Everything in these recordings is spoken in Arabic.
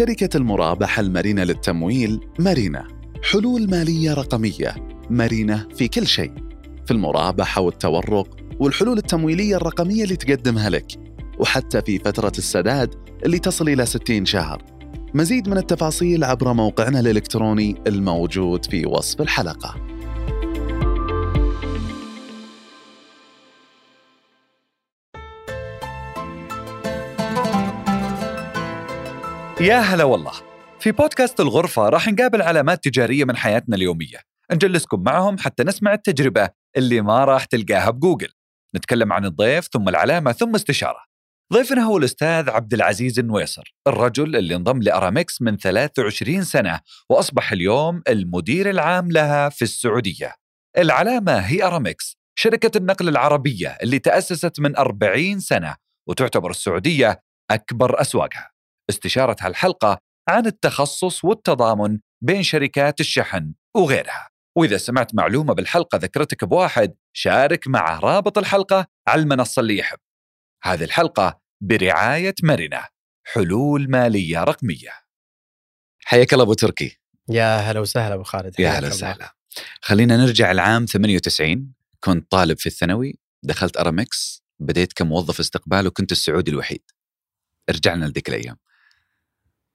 شركة المرابحة المرنة للتمويل مارينا. حلول مالية رقمية مرنة في كل شيء. في المرابحة والتورق والحلول التمويلية الرقمية اللي تقدمها لك وحتى في فترة السداد اللي تصل إلى 60 شهر. مزيد من التفاصيل عبر موقعنا الإلكتروني الموجود في وصف الحلقة. يا هلا والله. في بودكاست الغرفة راح نقابل علامات تجارية من حياتنا اليومية. نجلسكم معهم حتى نسمع التجربة اللي ما راح تلقاها بجوجل. نتكلم عن الضيف ثم العلامة ثم استشارة. ضيفنا هو الأستاذ عبد العزيز النويصر الرجل اللي انضم لأرامكس من 23 سنة وأصبح اليوم المدير العام لها في السعودية. العلامة هي أرامكس شركة النقل العربية اللي تأسست من 40 سنة وتعتبر السعودية أكبر أسواقها. استشارة هالحلقة عن التخصص والتضامن بين شركات الشحن وغيرها. وإذا سمعت معلومة بالحلقة ذكرتك بواحد شارك معه رابط الحلقة على المنصة اللي يحب. هذه الحلقة برعاية مرنة حلول مالية رقمية. حياك الله أبو تركي. يا هلا وسهلا أبو خالد يا هلا. وسهلا. خلينا نرجع العام 98 كنت طالب في الثانوي دخلت أرامكس بديت كموظف استقبال وكنت السعودي الوحيد. رجعنا لذيك الأيام.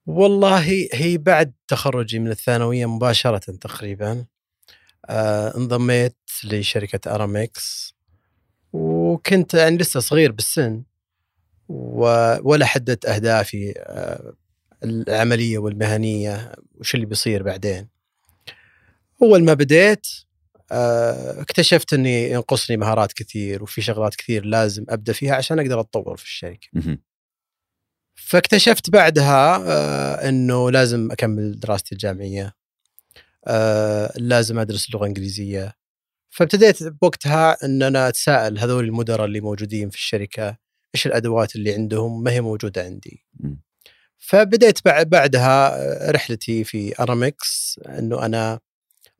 والله هي بعد تخرجي من الثانوية مباشرة تقريبا آه انضميت لشركة أرامكس وكنت يعني لسه صغير بالسن ولا حددت أهدافي آه العملية والمهنية وش اللي بيصير بعدين أول ما بديت آه اكتشفت إني ينقصني مهارات كثير وفي شغلات كثير لازم أبدأ فيها عشان أقدر أتطور في الشركة مهم. فاكتشفت بعدها آه، إنه لازم أكمل دراستي الجامعية آه، لازم أدرس اللغة الإنجليزية. فابتديت بوقتها إن أنا أتساءل هذول المدراء اللي موجودين في الشركة إيش الأدوات اللي عندهم؟ ما هي موجودة عندي. فبديت بع- بعدها آه، رحلتي في أرامكس إنه أنا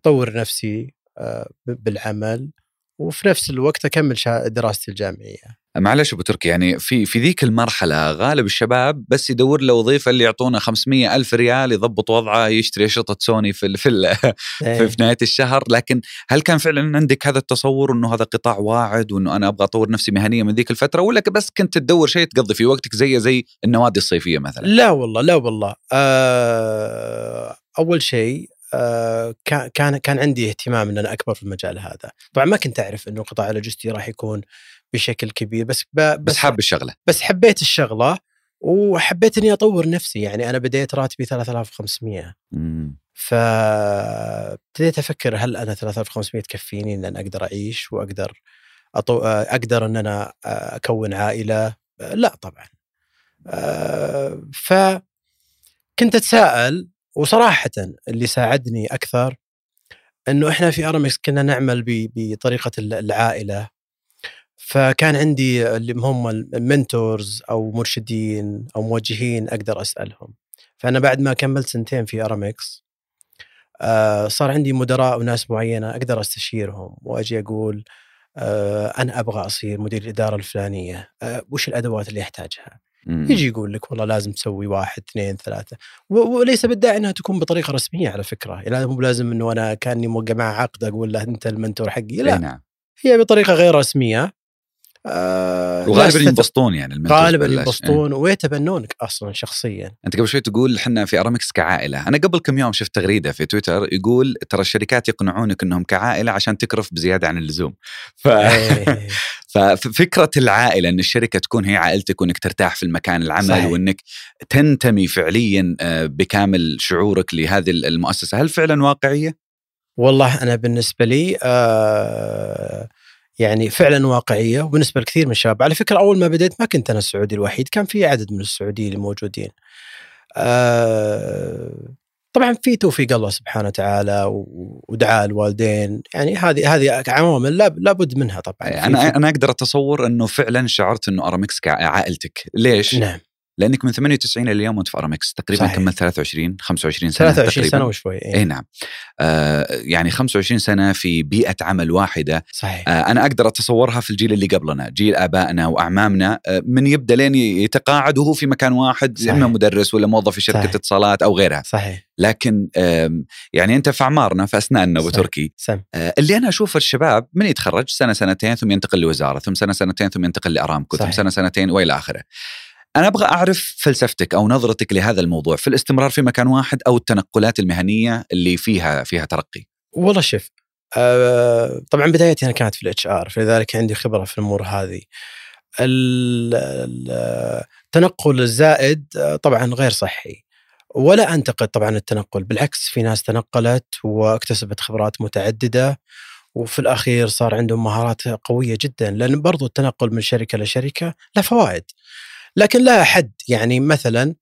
أطور نفسي آه، بالعمل وفي نفس الوقت أكمل دراستي الجامعية. معلش أبو تركي يعني في في ذيك المرحلة غالب الشباب بس يدور له وظيفة اللي يعطونه 500 ألف ريال يضبط وضعه يشتري اشرطه سوني في ال- في, ال- في, في نهاية الشهر. لكن هل كان فعلا عندك هذا التصور إنه هذا قطاع واعد وإنه أنا أبغى أطور نفسي مهنيا من ذيك الفترة ولا بس كنت تدور شيء تقضي في وقتك زي زي النوادي الصيفية مثلا؟ لا والله لا والله. آه أول شيء آه كان كان كان عندي اهتمام إن أنا أكبر في المجال هذا. طبعا ما كنت أعرف إنه القطاع اللوجستي راح يكون بشكل كبير بس ب- بس بس حاب الشغلة. بس حبيت الشغلة وحبيت إني أطور نفسي يعني أنا بديت راتبي 3500 مم. فابتديت أفكر هل أنا 3500 تكفيني إن أنا أقدر أعيش وأقدر أطو... أقدر إن أنا أكون عائلة؟ لا طبعا. آه، فكنت أتساءل وصراحه اللي ساعدني أكثر إنه إحنا في أرامكس كنا نعمل بطريقة العائلة. فكان عندي اللي هم ال mentors أو مرشدين أو موجهين أقدر أسألهم. فأنا بعد ما كملت سنتين في ارامكس آه، صار عندي مدراء وناس معينة أقدر أستشيرهم وأجي أقول آه، أنا أبغى أصير مدير الإدارة الفلانية آه، وش الأدوات اللي احتاجها مم. يجي يقول لك والله لازم تسوي واحد اثنين ثلاثة. وليس بالداعي إنها تكون بطريقة رسمية على فكرة. يعني مو لازم إنه أنا كأني موقع معه عقد أقول له أنت المنتور حقي. لا نعم. هي بطريقة غير رسمية. آه وغالبا ينبسطون يعني غالبا. ينبسطون ويتبنونك أصلا شخصيا أنت قبل شوي تقول إحنا في أرامكس كعائلة، أنا قبل كم يوم شفت تغريدة في تويتر يقول ترى الشركات يقنعونك إنهم كعائلة عشان تكرف بزيادة عن اللزوم. ف... إيه. ففكره العائلة إن الشركة تكون هي عائلتك وإنك ترتاح في المكان العمل صحيح. وإنك تنتمي فعليا آه، بكامل شعورك لهذه المؤسسة، هل فعلا واقعية؟ والله أنا بالنسبة لي آه يعني فعلا واقعية وبالنسبة لكثير من الشباب. على فكرة أول ما بديت ما كنت أنا السعودي الوحيد كان في عدد من السعوديين اللي موجودين آه طبعا في توفيق الله سبحانه وتعالى ودعاء الوالدين. يعني هذه هذه عوامل لا- لابد منها طبعا. أنا في- أنا أقدر أتصور إنه فعلا شعرت إنه أرامكس كعائلتك، ليش؟ نعم. لأنك من 98 إلى اليوم وأنت في أرامكس تقريبا صحيح. كملت 23 25 سنة 23 تقريبا سنة وشوي اي إيه. نعم آه يعني 25 سنة في بيئة عمل واحدة صحيح آه أنا أقدر أتصورها في الجيل اللي قبلنا جيل آبائنا وأعمامنا آه من يبدأ لين يتقاعد وهو في مكان واحد صحيح. إما مدرس ولا موظف في شركة صحيح. اتصالات أو غيرها صحيح لكن يعني أنت في أعمارنا في أسناننا ابو. تركي سم آه، اللي أنا أشوف الشباب من يتخرج سنة سنتين ثم ينتقل لوزارة ثم سنة سنتين ثم ينتقل لأرامكو ثم. سنة سنتين وإلى آخره. أنا أبغى أعرف فلسفتك أو نظرتك لهذا الموضوع في الاستمرار في مكان واحد أو التنقلات المهنية اللي فيها فيها ترقي. والله شوف آه طبعا بدايتي أنا كانت في ال HR فلذلك عندي خبرة في الأمور هذه. ال- ال- التنقل الزائد آه، طبعا غير صحي. ولا أنتقد طبعا التنقل بالعكس في ناس تنقلت واكتسبت خبرات متعددة وفي الأخير صار عندهم مهارات قوية جدا. لأن برضو التنقل من شركة لشركة له فوائد. لكن لها حد يعني مثلا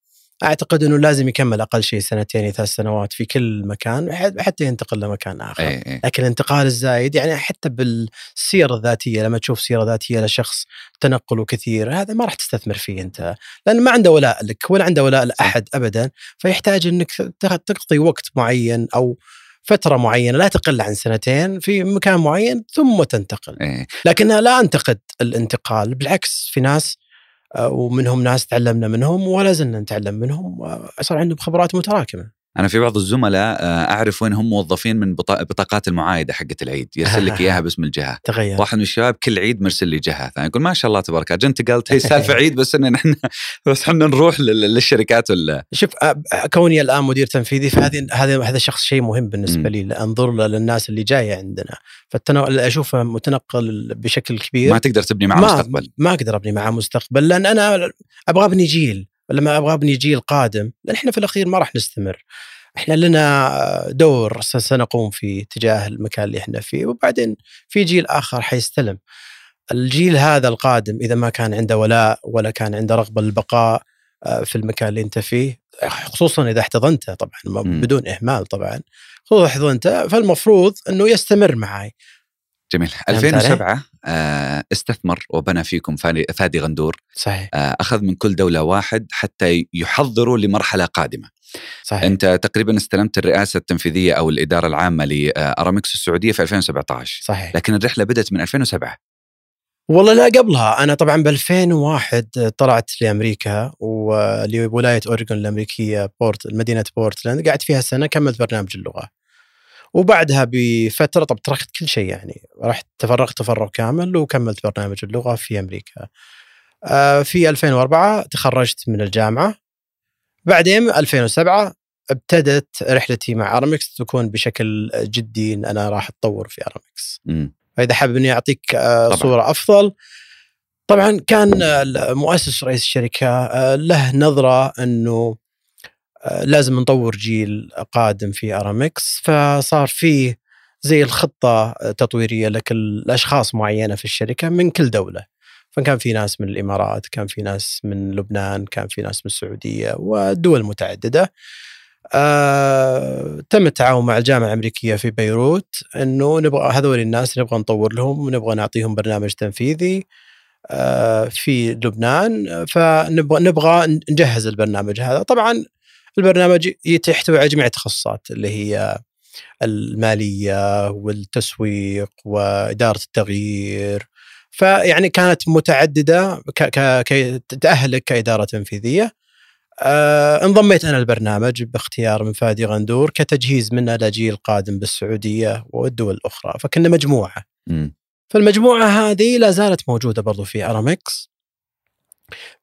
أعتقد إنه لازم يكمل أقل شيء سنتين ثلاث سنوات في كل مكان حتى ينتقل لمكان آخر. اي اي لكن الانتقال الزايد يعني حتى بالسيرة الذاتية لما تشوف سيرة ذاتية لشخص تنقله كثير هذا ما راح تستثمر فيه أنت. لأن ما عنده ولاء لك ولا عنده ولاء لأحد ابدا فيحتاج إنك تق- تقضي وقت معين أو فترة معينة لا تقل عن سنتين في مكان معين ثم تنتقل. إيه. لكن لا أنتقد الانتقال بالعكس في ناس ومنهم ناس تعلمنا منهم ولا زلنا نتعلم منهم وصار عندهم خبرات متراكمة. أنا في بعض الزملاء آه، أعرف وين هم موظفين من بطا- بطاقات المعايدة حقت العيد. يرسل لك إياها باسم الجهة. تغير. واحد من الشباب كل عيد مرسل لي جهة ثانية. يقول ما شاء الله تبارك الله. جنت قلت هي سالفة عيد بس إن نحن بس إحنا نروح لل- للشركات ولا شوف كوني الآن مدير تنفيذي فهذه هذا هذا شخص شيء مهم بالنسبة. لي انظر للناس اللي جاية عندنا. فالتنقل أشوفه متنقل بشكل كبير. ما تقدر تبني معه مستقبل. ما أقدر أبني معاه مستقبل لأن أنا أبغى ابني جيل. لما أبغى أبني جيل قادم لأن إحنا في الأخير ما راح نستمر. إحنا لنا دور سنقوم فيه تجاه المكان اللي إحنا فيه وبعدين في جيل آخر حيستلم. الجيل هذا القادم إذا ما كان عنده ولاء ولا كان عنده رغبة للبقاء آه، في المكان اللي أنت فيه خصوصا إذا احتضنته طبعا. بدون إهمال طبعا خذ احتضنته فالمفروض إنه يستمر معي جميل. علي؟ 2007 آه، استثمر وبنى فيكم فادي فادي غندور. صحيح. آه، أخذ من كل دولة واحد حتى يحضروا لمرحلة قادمة. صحيح. أنت تقريبا استلمت الرئاسة التنفيذية أو الإدارة العامة لأرامكس السعودية في 2017 صحيح. لكن الرحلة بدأت من 2007 والله لا قبلها. أنا طبعا ب 2001 طلعت لأمريكا ولولايه أوريغون الأمريكية بورت مدينة بورتلاند قعدت فيها سنة كملت برنامج اللغة. وبعدها بفترة طب تركت كل شيء يعني. رحت تفرغت تفرغ كامل وكملت برنامج اللغة في أمريكا. آه، في 2004 تخرجت من الجامعة. بعدين 2007 ابتدت رحلتي مع أرامكس تكون بشكل جدي إن أنا راح أتطور في أرامكس. فإذا حابب اني أعطيك آه، طبعاً. صورة أفضل. طبعا كان آه، مؤسس رئيس الشركة له نظرة إنه لازم نطور جيل قادم في ارامكس فصار فيه زي الخطة آه، تطويرية لكل اشخاص معينة في الشركة من كل دولة. فكان في ناس من الإمارات كان في ناس من لبنان كان في ناس من السعودية ودول متعددة. آه، تم التعاون مع الجامعة الأمريكية في بيروت إنه نبغى هذول الناس نبغى نطور لهم ونبغى نعطيهم برنامج تنفيذي آه، في لبنان. فنبغى نبغى نجهز البرنامج هذا. طبعا البرنامج يحتوي على جميع التخصصات اللي هي المالية والتسويق وإدارة التغيير. فيعني كانت متعددة كي تاهلك كإدارة تنفيذية. آه انضميت أنا البرنامج باختيار من فادي غندور كتجهيز منه لجيل قادم بالسعودية والدول الأخرى فكنا مجموعة. مم. فالمجموعة هذه لا زالت موجودة برضو في أرامكس.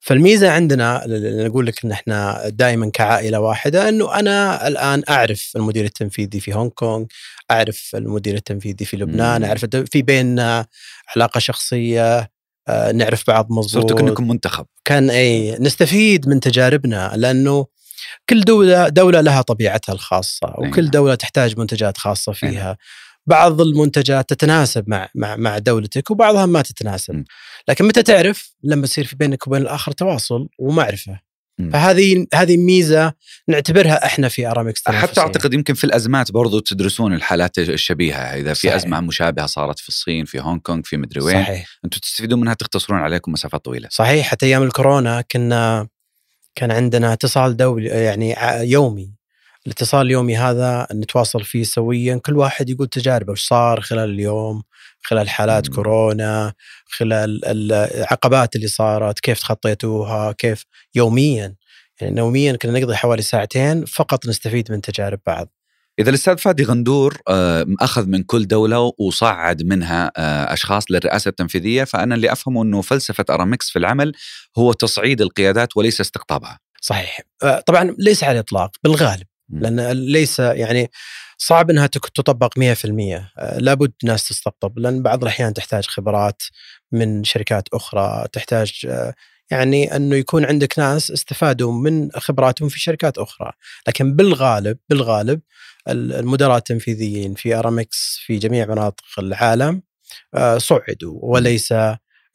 فالميزة عندنا اللي نقول لك إن إحنا دائما كعائلة واحدة إنه أنا الآن أعرف المدير التنفيذي في هونغ كونغ، أعرف المدير التنفيذي في لبنان،. أعرف في بيننا علاقة شخصية آه، نعرف بعض مضبوط صرتوا كأنكم منتخب كان إي نستفيد من تجاربنا لأنه كل دولة دولة لها طبيعتها الخاصة نعم. وكل دولة تحتاج منتجات خاصة فيها بعض المنتجات تتناسب مع مع مع دولتك وبعضها ما تتناسب. لكن متى تعرف لما يصير في بينك وبين الآخر تواصل ومعرفه. فهذه هذه ميزة نعتبرها إحنا في ارامكس حتى. اعتقد يمكن في الأزمات برضو تدرسون الحالات الشبيهة إذا في صحيح. أزمة مشابهة صارت في الصين في هونغ كونغ في مدري وين صحيح أنتم تستفيدون منها تختصرون عليكم مسافات طويلة صحيح حتى أيام الكورونا كنا كان عندنا اتصال دولي يعني يومي الاتصال اليومي هذا نتواصل فيه سويا كل واحد يقول تجاربه وش صار خلال اليوم خلال حالات مم. كورونا خلال العقبات اللي صارت كيف تخطيتوها كيف يوميا يعني يوميا كنا نقضي حوالي ساعتين فقط نستفيد من تجارب بعض إذا الأستاذ فادي غندور آه، اخذ من كل دولة وصعد منها آه، أشخاص للرئاسة التنفيذية فأنا اللي أفهمه إنه فلسفة أرامكس في العمل هو تصعيد القيادات وليس استقطابها صحيح آه، طبعا ليس على الإطلاق بالغالب. لأن ليس يعني صعب إنها تطبق 100% آه، لابد ناس تستقطب لأن بعض الأحيان تحتاج خبرات من شركات أخرى تحتاج آه، يعني إنه يكون عندك ناس استفادوا من خبراتهم في شركات أخرى. لكن بالغالب بالغالب ال- المدراء التنفيذيين في أرامكس في جميع مناطق العالم آه، صعدوا وليس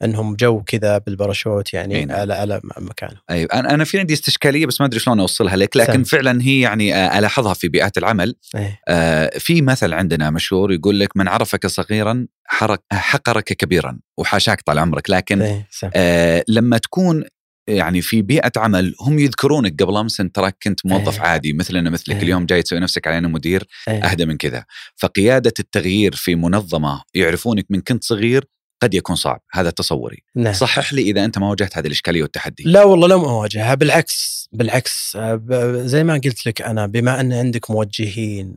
انهم جو كذا بالباراشوت يعني نعم. على على مكانه أيوه أنا أنا في عندي استشكالية بس ما أدري شلون أوصلها لك لكن سم. فعلا هي يعني آه، ألاحظها في بيئات العمل إيه. آه، في مثل عندنا مشهور يقول لك من عرفك صغيرا حقرك حقرك كبيرا وحاشاك طال عمرك لكن سم. آه لما تكون يعني في بيئة عمل هم يذكرونك قبل أمس انت تراك كنت موظف إيه. عادي مثلنا مثلك إيه. اليوم جاي تسوي نفسك على أنه مدير إيه. أهدى من كذا فقيادة التغيير في منظمة يعرفونك من كنت صغير قد يكون صعب. هذا تصوري. نعم. صحح لي إذا أنت ما واجهت هذه الإشكالية والتحدي. لا والله لم اواجهها بالعكس بالعكس. آه، زي ما قلت لك أنا بما أن عندك موجهين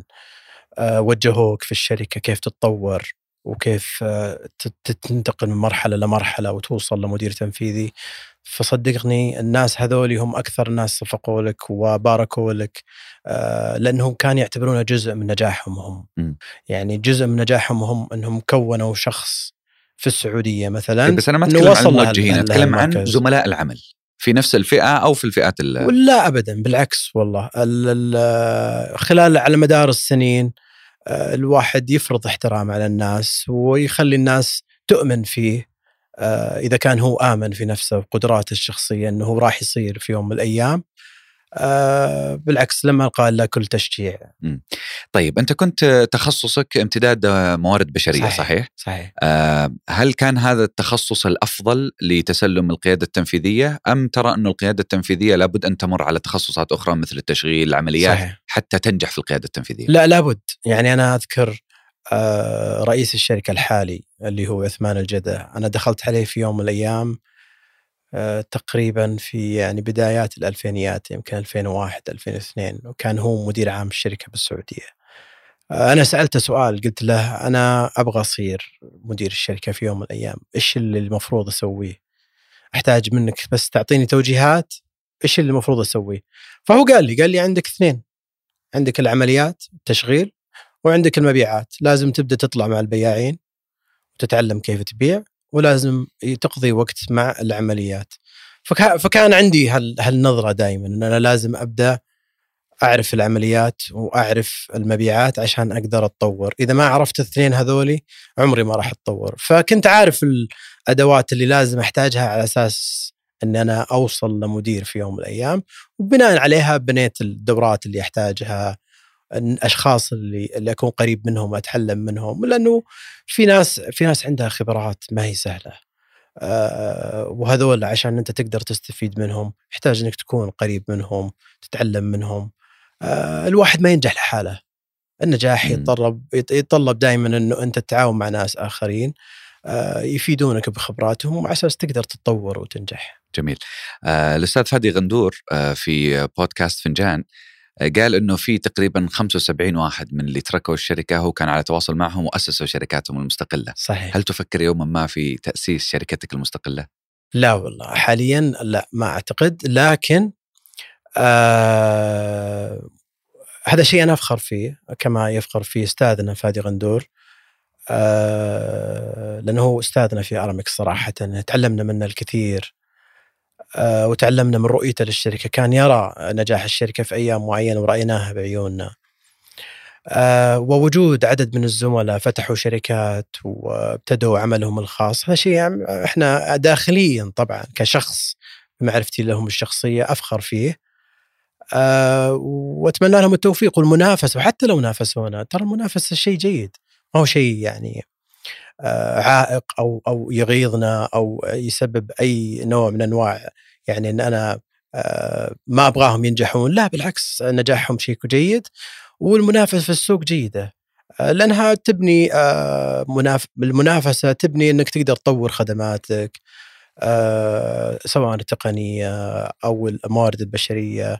آه، وجهوك في الشركة كيف تتطور وكيف آه، تنتقل من مرحلة لمرحلة وتوصل لمدير تنفيذي فصدقني الناس هذول هم أكثر الناس صفقوا لك وباركوا لك لأنهم كانوا يعتبرونه جزء من نجاحهم هم. مم. يعني جزء من نجاحهم هم أنهم كونوا شخص في السعودية مثلا بس أنا ما أتكلم عن الموجهين أتكلم عن. زملاء العمل في نفس الفئة أو في الفئات ال- ولا ابدا بالعكس والله ال ال خلال على مدار السنين آه، الواحد يفرض احترام على الناس ويخلي الناس تؤمن فيه آه، إذا كان هو آمن في نفسه وقدراته الشخصية إنه هو راح يصير في يوم من الأيام آه، بالعكس لما القى له كل تشجيع. طيب أنت كنت تخصصك امتداد موارد بشرية صحيح, صحيح؟ صحيح. آه هل كان هذا التخصص الأفضل لتسلم القيادة التنفيذية أم ترى انه القيادة التنفيذية لابد أن تمر على تخصصات أخرى مثل التشغيل العمليات صحيح. حتى تنجح في القيادة التنفيذية؟ لا لابد. يعني أنا أذكر آه، رئيس الشركة الحالي اللي هو عثمان الجدة. أنا دخلت عليه في يوم من الأيام تقريبا في يعني بدايات الألفينيات يمكن 2001 2002 وكان هو مدير عام الشركة بالسعودية. آه، أنا سألته سؤال قلت له أنا أبغى أصير مدير الشركة في يوم من الأيام إيش اللي المفروض أسويه؟ أحتاج منك بس تعطيني توجيهات إيش اللي المفروض أسويه؟ فهو قال لي قال لي عندك اثنين عندك العمليات التشغيل وعندك المبيعات. لازم تبدأ تطلع مع البياعين وتتعلم كيف تبيع ولازم تقضي وقت مع العمليات. فكا- فكان عندي هال هالنظرة دائما إن أنا لازم أبدأ أعرف العمليات وأعرف المبيعات عشان أقدر أتطور، إذا ما عرفت الاثنين هذولي عمري ما راح أتطور، فكنت عارف الأدوات اللي لازم أحتاجها على أساس إن أنا أوصل لمدير في يوم من الأيام، وبناء عليها بنيت الدورات اللي أحتاجها الاشخاص اللي اللي أكون قريب منهم اتعلم منهم لأنه في ناس في ناس عندها خبرات ما هي سهلة. آه، وهذول عشان أنت تقدر تستفيد منهم يحتاج إنك تكون قريب منهم تتعلم منهم. آه، الواحد ما ينجح لحاله. النجاح. يتطلب يتطلب دائما إنه أنت تتعاون مع ناس آخرين. آه، يفيدونك بخبراتهم وعلى أساس تقدر تتطور وتنجح. جميل. الأستاذ فادي غندور في بودكاست فنجان قال إنه في تقريبا 75 واحد من اللي تركوا الشركة هو كان على تواصل معهم وأسسوا شركاتهم المستقلة. صحيح. هل تفكر يوما ما في تأسيس شركتك المستقلة؟ لا والله حاليا لا ما أعتقد. لكن آه هذا شيء أنا أفخر فيه كما يفخر فيه أستاذنا فادي غندور. آه لأنه هو أستاذنا في أرامكس صراحة تعلمنا منه الكثير. وتعلمنا من رؤيته للشركة. كان يرى نجاح الشركة في أيام معينة ورأيناها بعيوننا. آه ووجود عدد من الزملاء فتحوا شركات وابتدوا عملهم الخاص. هذا شيء يعني إحنا داخليا طبعا كشخص بمعرفتي لهم الشخصية أفخر فيه. آه وأتمنى لهم التوفيق والمنافسة وحتى لو نافسونا ترى المنافسة شيء جيد. ما هو شيء يعني آه عائق أو أو يغيظنا أو يسبب أي نوع من أنواع يعني إن أنا آه، ما أبغاهم ينجحون. لا بالعكس نجاحهم شيء جيد والمنافسة في السوق جيدة. آه، لأنها تبني آه، مناف... المنافسة تبني إنك تقدر تطور خدماتك سواء التقنية أو الموارد البشرية.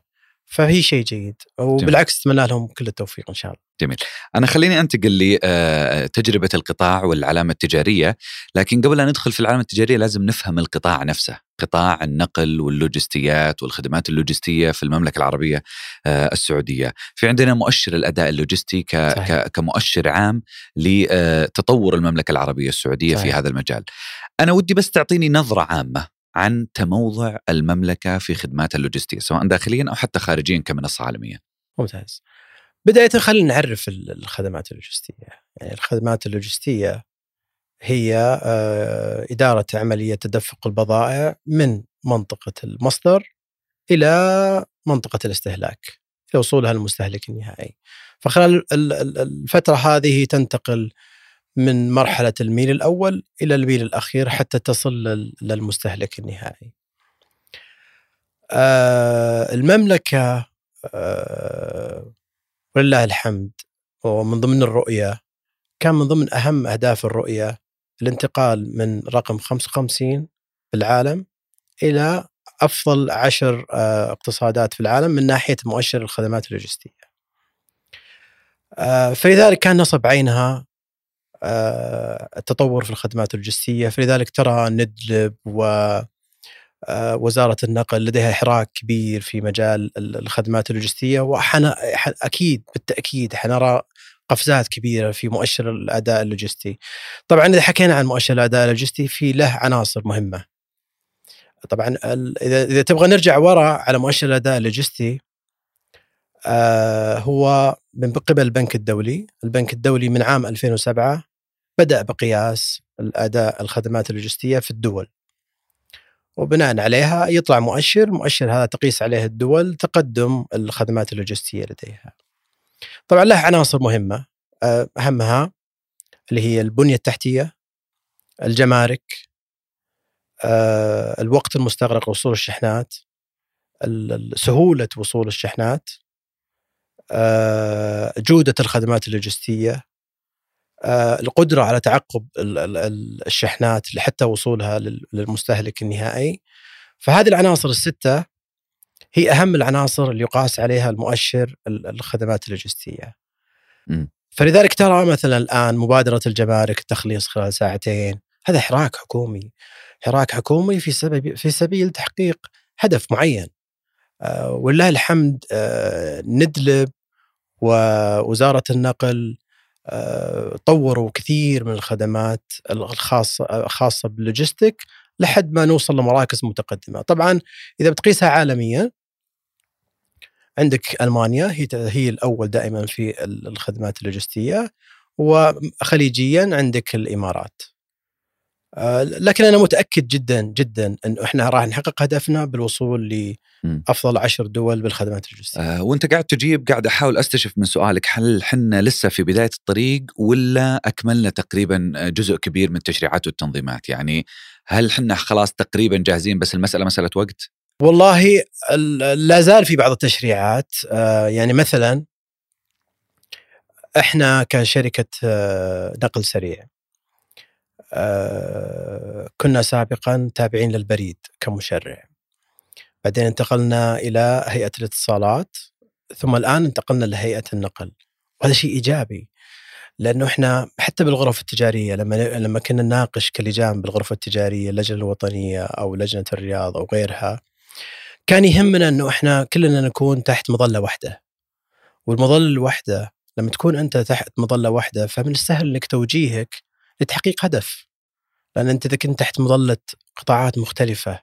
فهي شيء جيد وبالعكس أتمنى لهم كل التوفيق إن شاء الله. جميل. أنا خليني أنتقل لتجربه القطاع والعلامة التجارية، لكن قبل أن ندخل في العلامة التجارية لازم نفهم القطاع نفسه، قطاع النقل واللوجستيات والخدمات اللوجستية في المملكة العربية السعودية. في عندنا مؤشر الأداء اللوجستي كمؤشر عام لتطور المملكة العربية السعودية صحيح. في هذا المجال. أنا ودي بس تعطيني نظرة عامة عن تموضع المملكة في خدمات اللوجستية سواء داخليا أو حتى خارجيا كمنصه عالميه. ممتاز. بداية خلينا نعرف الخدمات اللوجستية، يعني الخدمات اللوجستية هي آه، إدارة عملية تدفق البضائع من منطقة المصدر إلى منطقة الاستهلاك لوصولها للمستهلك النهائي. فخلال الفترة هذه تنتقل من مرحلة الميل الأول إلى الميل الأخير حتى تصل للمستهلك النهائي. آه المملكة آه ولله الحمد ومن ضمن الرؤية كان من ضمن أهم أهداف الرؤية الانتقال من رقم 55 في العالم إلى أفضل عشر آه اقتصادات في العالم من ناحية مؤشر الخدمات اللوجستية. فلذلك كان نصب عينها التطور في الخدمات اللوجستية. فلذلك ترى ندلب و آه، وزارة النقل لديها حراك كبير في مجال الخدمات اللوجستية. وحنا أكيد بالتأكيد حنرى قفزات كبيرة في مؤشر الأداء اللوجستي. طبعا إذا حكينا عن مؤشر الأداء اللوجستي في له عناصر مهمة. طبعا إذا إذا تبغى نرجع ورا على مؤشر الأداء اللوجستي آه هو من قبل البنك الدولي. البنك الدولي من عام 2007 بدأ بقياس الأداء الخدمات اللوجستية في الدول. وبناء عليها يطلع مؤشر مؤشر هذا تقيس عليه الدول تقدم الخدمات اللوجستية لديها. طبعا له عناصر مهمة. آه، أهمها اللي هي البنية التحتية الجمارك آه، الوقت المستغرق لوصول الشحنات سهولة وصول الشحنات آه، جودة الخدمات اللوجستية القدرة على تعقب الشحنات لحتى وصولها للمستهلك النهائي فهذه العناصر الستة هي أهم العناصر اللي يقاس عليها المؤشر الخدمات اللوجستية. فلذلك ترى مثلا الآن مبادرة الجمارك التخليص خلال ساعتين هذا حراك حكومي حراك حكومي في سبب في سبيل تحقيق هدف معين. آه ولله الحمد آه ندلب ووزاره النقل طوروا كثير من الخدمات الخاصه خاصة باللوجستيك لحد ما نوصل لمراكز متقدمة، طبعا إذا بتقيسها عالميا عندك ألمانيا هي هي الأول دائما في الخدمات اللوجستية وخليجيا عندك الإمارات. آه، لكن أنا متأكد جدا جدا انه إحنا راح نحقق هدفنا بالوصول لافضل عشر دول بالخدمات اللوجستيه. أه وأنت قاعد تجيب قاعد أحاول أستشف من سؤالك هل حنا لسه في بداية الطريق ولا أكملنا تقريبا جزء كبير من التشريعات والتنظيمات؟ يعني هل حنا خلاص تقريبا جاهزين بس المسألة مسألة وقت؟ والله لا زال في بعض التشريعات آه، يعني مثلا إحنا كشركة آه، نقل سريع كنا سابقا تابعين للبريد كمشرع. بعدين انتقلنا إلى هيئة الاتصالات ثم الآن انتقلنا لهيئة النقل. وهذا شيء إيجابي لأنه إحنا حتى بالغرف التجارية لما لما كنا نناقش كلجان بالغرفة التجارية اللجنة الوطنية أو لجنة الرياض أو غيرها كان يهمنا أنه إحنا كلنا نكون تحت مظلة واحدة والمظلة الواحدة لما تكون أنت تحت مظلة واحدة فمن السهل أنك توجيهك لتحقيق هدف. لأن أنت إذا كنت تحت مظلة قطاعات مختلفة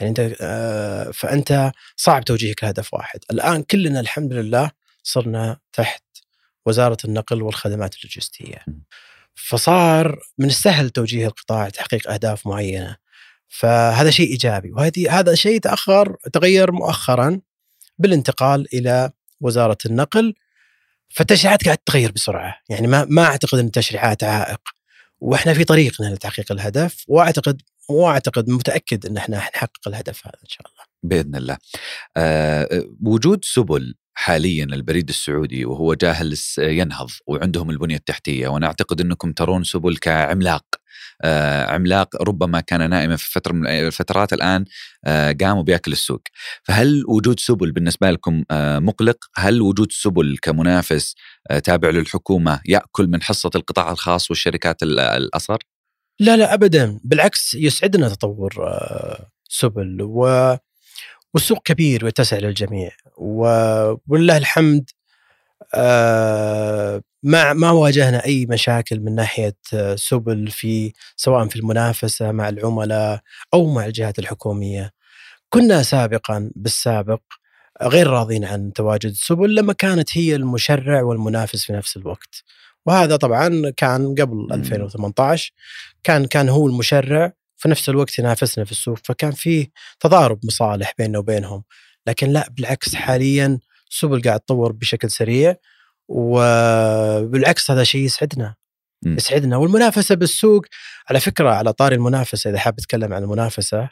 يعني أنت آه، فأنت صعب توجيهك لهدف واحد. الآن كلنا الحمد لله صرنا تحت وزارة النقل والخدمات اللوجستية. فصار من السهل توجيه القطاع لتحقيق أهداف معينة. فهذا شيء إيجابي وهذه هذا شيء تأخر تغير مؤخرا بالانتقال إلى وزارة النقل. فالتشريعات قاعد تتغير بسرعة. يعني ما ما أعتقد إن التشريعات عائق. وإحنا في طريقنا لتحقيق الهدف واعتقد وأعتقد متأكد إن إحنا حنحقق الهدف هذا إن شاء الله. بإذن الله. أه وجود سبل حاليا البريد السعودي وهو جاهز ينهض وعندهم البنية التحتية وأنا أعتقد إنكم ترون سبل كعملاق عملاق ربما كان نائما في فترة من الفترات الآن آه قام وبياكل السوق. فهل وجود سبل بالنسبة لكم آه مقلق؟ هل وجود سبل كمنافس آه تابع للحكومة يأكل من حصة القطاع الخاص والشركات الأصغر؟ لا لا ابدا. بالعكس يسعدنا تطور آه سبل و والسوق كبير ويتسع للجميع ولله الحمد آه، ما ما واجهنا أي مشاكل من ناحية آه، سبل في سواء في المنافسة مع العملاء أو مع الجهات الحكومية. كنا سابقا بالسابق غير راضين عن تواجد سبل لما كانت هي المشرع والمنافس في نفس الوقت. وهذا طبعا كان قبل 2018 كان كان هو المشرع في نفس الوقت ينافسنا في السوق فكان فيه تضارب مصالح بيننا وبينهم لكن لا بالعكس حاليا سبل قاعد تطور بشكل سريع وبالعكس هذا شيء يسعدنا يسعدنا. والمنافسة بالسوق على فكرة على طاري المنافسة إذا حاب اتكلم عن المنافسة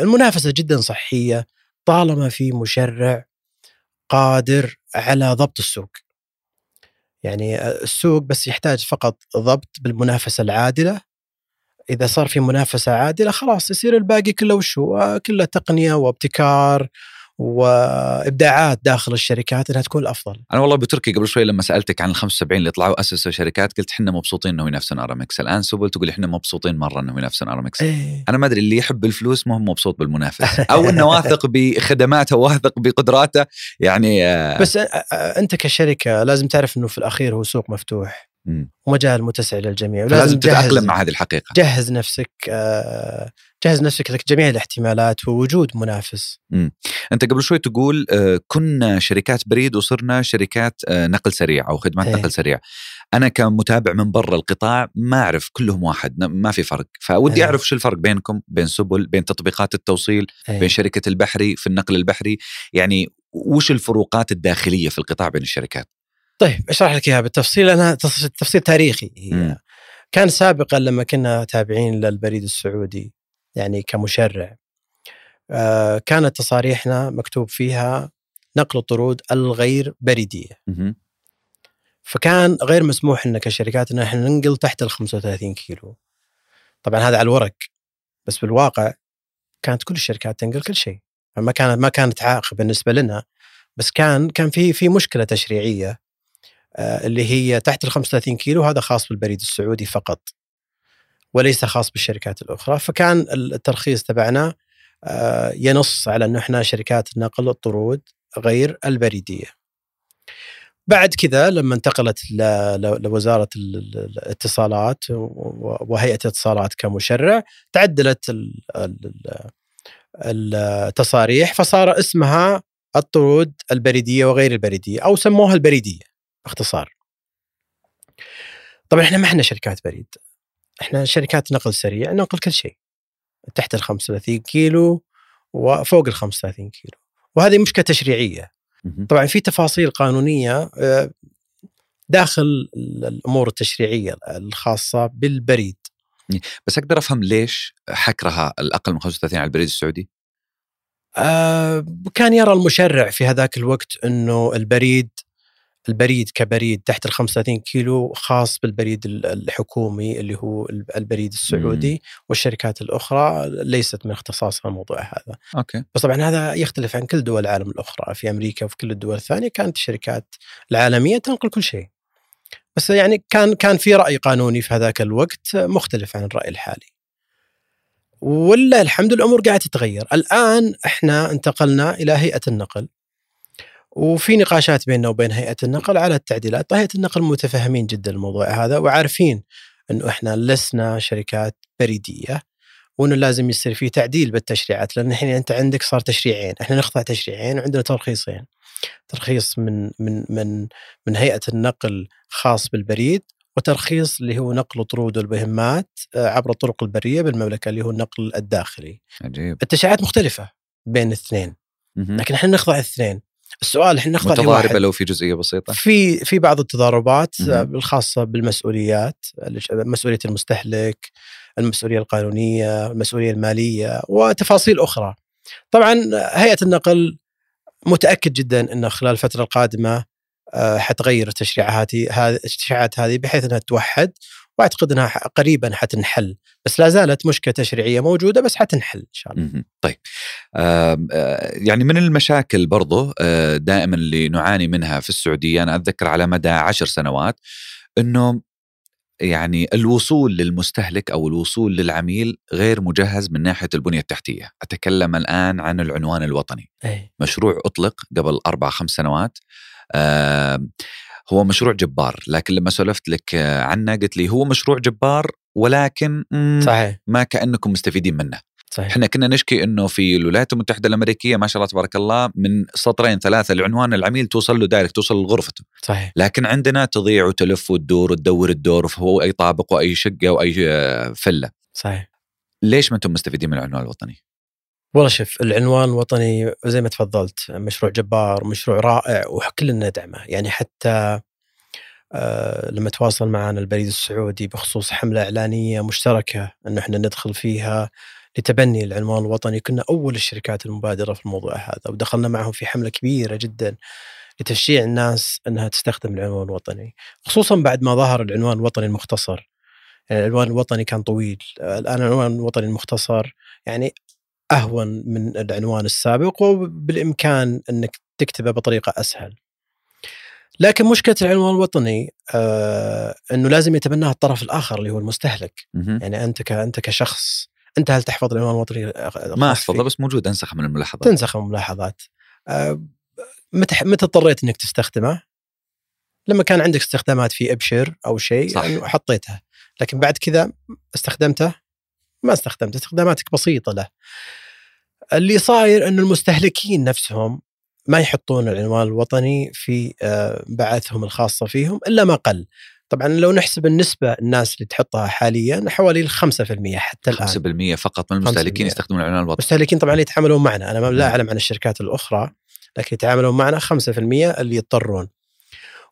المنافسة جدا صحية طالما في مشرع قادر على ضبط السوق. يعني السوق بس يحتاج فقط ضبط بالمنافسة العادلة. إذا صار في منافسة عادلة خلاص يصير الباقي كله وشو كله تقنية وابتكار وإبداعات داخل الشركات إنها تكون الأفضل. أنا والله أبو تركي قبل شوي لما سألتك عن ال 75 اللي طلعوا اسسوا شركات قلت إحنا مبسوطين انهم ينافسون ارامكس، الآن سبل تقول إحنا مبسوطين مرة انهم ينافسون ارامكس. إيه. أنا ما أدري اللي يحب الفلوس ما هو مبسوط بالمنافس أو إنه واثق بخدماته واثق بقدراته يعني آه بس أنت كشركة لازم تعرف إنه في الأخير هو سوق مفتوح. ومجال متسع للجميع ولازم تتأقلم مع هذه الحقيقة جهز نفسك آه، جهز نفسك لك جميع الاحتمالات ووجود منافس مم. أنت قبل شوي تقول آه، كنا شركات بريد وصرنا شركات آه، نقل سريع أو خدمات إيه. نقل سريع أنا كمتابع من برا القطاع ما أعرف كلهم واحد ما في فرق فودي إيه. أعرف شو الفرق بينكم بين سبل بين تطبيقات التوصيل إيه. بين شركة البحري في النقل البحري يعني وش الفروقات الداخلية في القطاع بين الشركات طيب أشرح لك إياها بالتفصيل أنا تفصيل تاريخي هي. كان سابقا لما كنا تابعين للبريد السعودي يعني كمشرع. آه كانت تصاريحنا مكتوب فيها نقل الطرود الغير بريدية. فكان غير مسموح لنا كشركات ان إحنا ننقل تحت ال 35 كيلو. طبعا هذا على الورق بس بالواقع كانت كل الشركات تنقل كل شيء. فما كانت ما كانت عائق بالنسبة لنا بس كان كان في في مشكلة تشريعية آه، اللي هي تحت ال 35 كيلو هذا خاص بالبريد السعودي فقط. وليس خاص بالشركات الأخرى فكان الترخيص تبعنا آه، ينص على إنه إحنا شركات نقل الطرود غير البريدية. بعد كذا لما انتقلت لوزارة الاتصالات وهيئة الاتصالات كمشرع تعدلت التصاريح فصار اسمها الطرود البريدية وغير البريدية أو سموها البريدية. باختصار طبعا إحنا ما إحنا شركات بريد إحنا شركات نقل سريع ننقل كل شيء. تحت ال 35 كيلو وفوق ال 35 كيلو. وهذه مشكلة تشريعية. طبعا في تفاصيل قانونية آه، داخل الأمور التشريعية الخاصة بالبريد. بس أقدر أفهم ليش حكرها الأقل من 35 على البريد السعودي؟ آه كان يرى المشرع في هذاك الوقت إنه البريد البريد كبريد تحت ال 35 كيلو خاص بالبريد الحكومي اللي هو البريد السعودي مم. والشركات الأخرى ليست من اختصاصها الموضوع هذا. okay. بس طبعا هذا يختلف عن كل دول العالم الأخرى، في أمريكا وفي كل الدول الثانية كانت الشركات العالمية تنقل كل شيء. بس يعني كان كان في رأي قانوني في هذاك الوقت مختلف عن الرأي الحالي. ولا الحمد الأمور قاعدة تتغير، الآن إحنا انتقلنا إلى هيئة النقل وفي نقاشات بيننا وبين هيئة النقل على التعديلات، هيئة النقل متفهمين جدا الموضوع هذا وعارفين إنه إحنا لسنا شركات بريدية وإنه لازم يصير في تعديل بالتشريعات لأن الحين أنت عندك صار تشريعين، إحنا نخضع تشريعين وعندنا ترخيصين. ترخيص من من من من هيئة النقل خاص بالبريد وترخيص اللي هو نقل طرود والبهمات آه، عبر الطرق البرية بالمملكة اللي هو النقل الداخلي. عجيب. التشريعات مختلفة بين الاثنين. لكن إحنا نخضع الاثنين السؤال إحنا نخضع متضاربة لو في جزئية بسيطة. في في بعض التضاربات الخاصة بالمسؤوليات مسؤولية المستهلك المسؤولية القانونية، المسؤولية المالية وتفاصيل أخرى. طبعا هيئة النقل متأكد جدا إن خلال الفترة القادمة آه، حتغير التشريعات هذه التشريعات هذه بحيث إنها توحد وأعتقد إنها قريبا حتنحل بس لا زالت مشكلة تشريعية موجودة بس حتنحل إن شاء الله. طيب. آه، يعني من المشاكل برضو آه، دائما اللي نعاني منها في السعودية أنا أتذكر على مدى عشر سنوات إنه يعني الوصول للمستهلك أو الوصول للعميل غير مجهز من ناحية البنية التحتية، أتكلم الآن عن العنوان الوطني، أي. مشروع أطلق قبل أربع خمس سنوات. آم، هو مشروع جبار، لكن لما سولفت لك عنه قلت لي هو مشروع جبار ولكن صحيح ما كأنكم مستفيدين منه. صحيح إحنا كنا نشكي إنه في الولايات المتحدة الأمريكية ما شاء الله تبارك الله من سطرين ثلاثة لعنوان العميل توصل له direct توصل لغرفته، صحيح لكن عندنا تضيع وتلف وتدور وتدور الدور فهو أي طابق وأي شقة وأي آه، فلة. صحيح ليش ما أنتم مستفيدين من العنوان الوطني؟ والله شوف العنوان الوطني زي ما تفضلت مشروع جبار مشروع رائع وكلنا ندعمه يعني حتى آه، لما تواصل معنا البريد السعودي بخصوص حملة إعلانية مشتركة أنه إحنا ندخل فيها لتبني العنوان الوطني. كنا أول الشركات المبادرة في الموضوع هذا ودخلنا معهم في حملة كبيرة جدا لتشجيع الناس أنها تستخدم العنوان الوطني. خصوصا بعد ما ظهر العنوان الوطني المختصر. يعني العنوان الوطني كان طويل آه، الآن العنوان الوطني المختصر يعني أهون من العنوان السابق وبالإمكان أنك تكتبه بطريقة أسهل. لكن مشكلة العنوان الوطني آه إنه لازم يتبناه الطرف الآخر اللي هو المستهلك،. يعني أنت ك أنت كشخص أنت هل تحفظ العنوان الوطني ما الخاص احفظه؟ بس موجود انسخ من الملاحظات. تنسخ الملاحظات. آه متى متى اضطريت إنك تستخدمه؟ لما كان عندك استخدامات في إبشر أو شيء صح. يعني حطيتها، لكن بعد كذا استخدمته ما استخدمته، استخداماتك بسيطة له. اللي صاير إنه المستهلكين نفسهم ما يحطون العنوان الوطني في آه، بعثهم الخاصة فيهم إلا ما قل. طبعا لو نحسب النسبة الناس اللي تحطها حاليا حوالي ال 5% حتى الآن 5% فقط من المستهلكين 5%. يستخدمون العنوان الوطني. المستهلكين طبعا اللي يتعاملون معنا أنا ما لا نعم. أعلم عن الشركات الأخرى لكن يتعاملون معنا 5% اللي يضطرون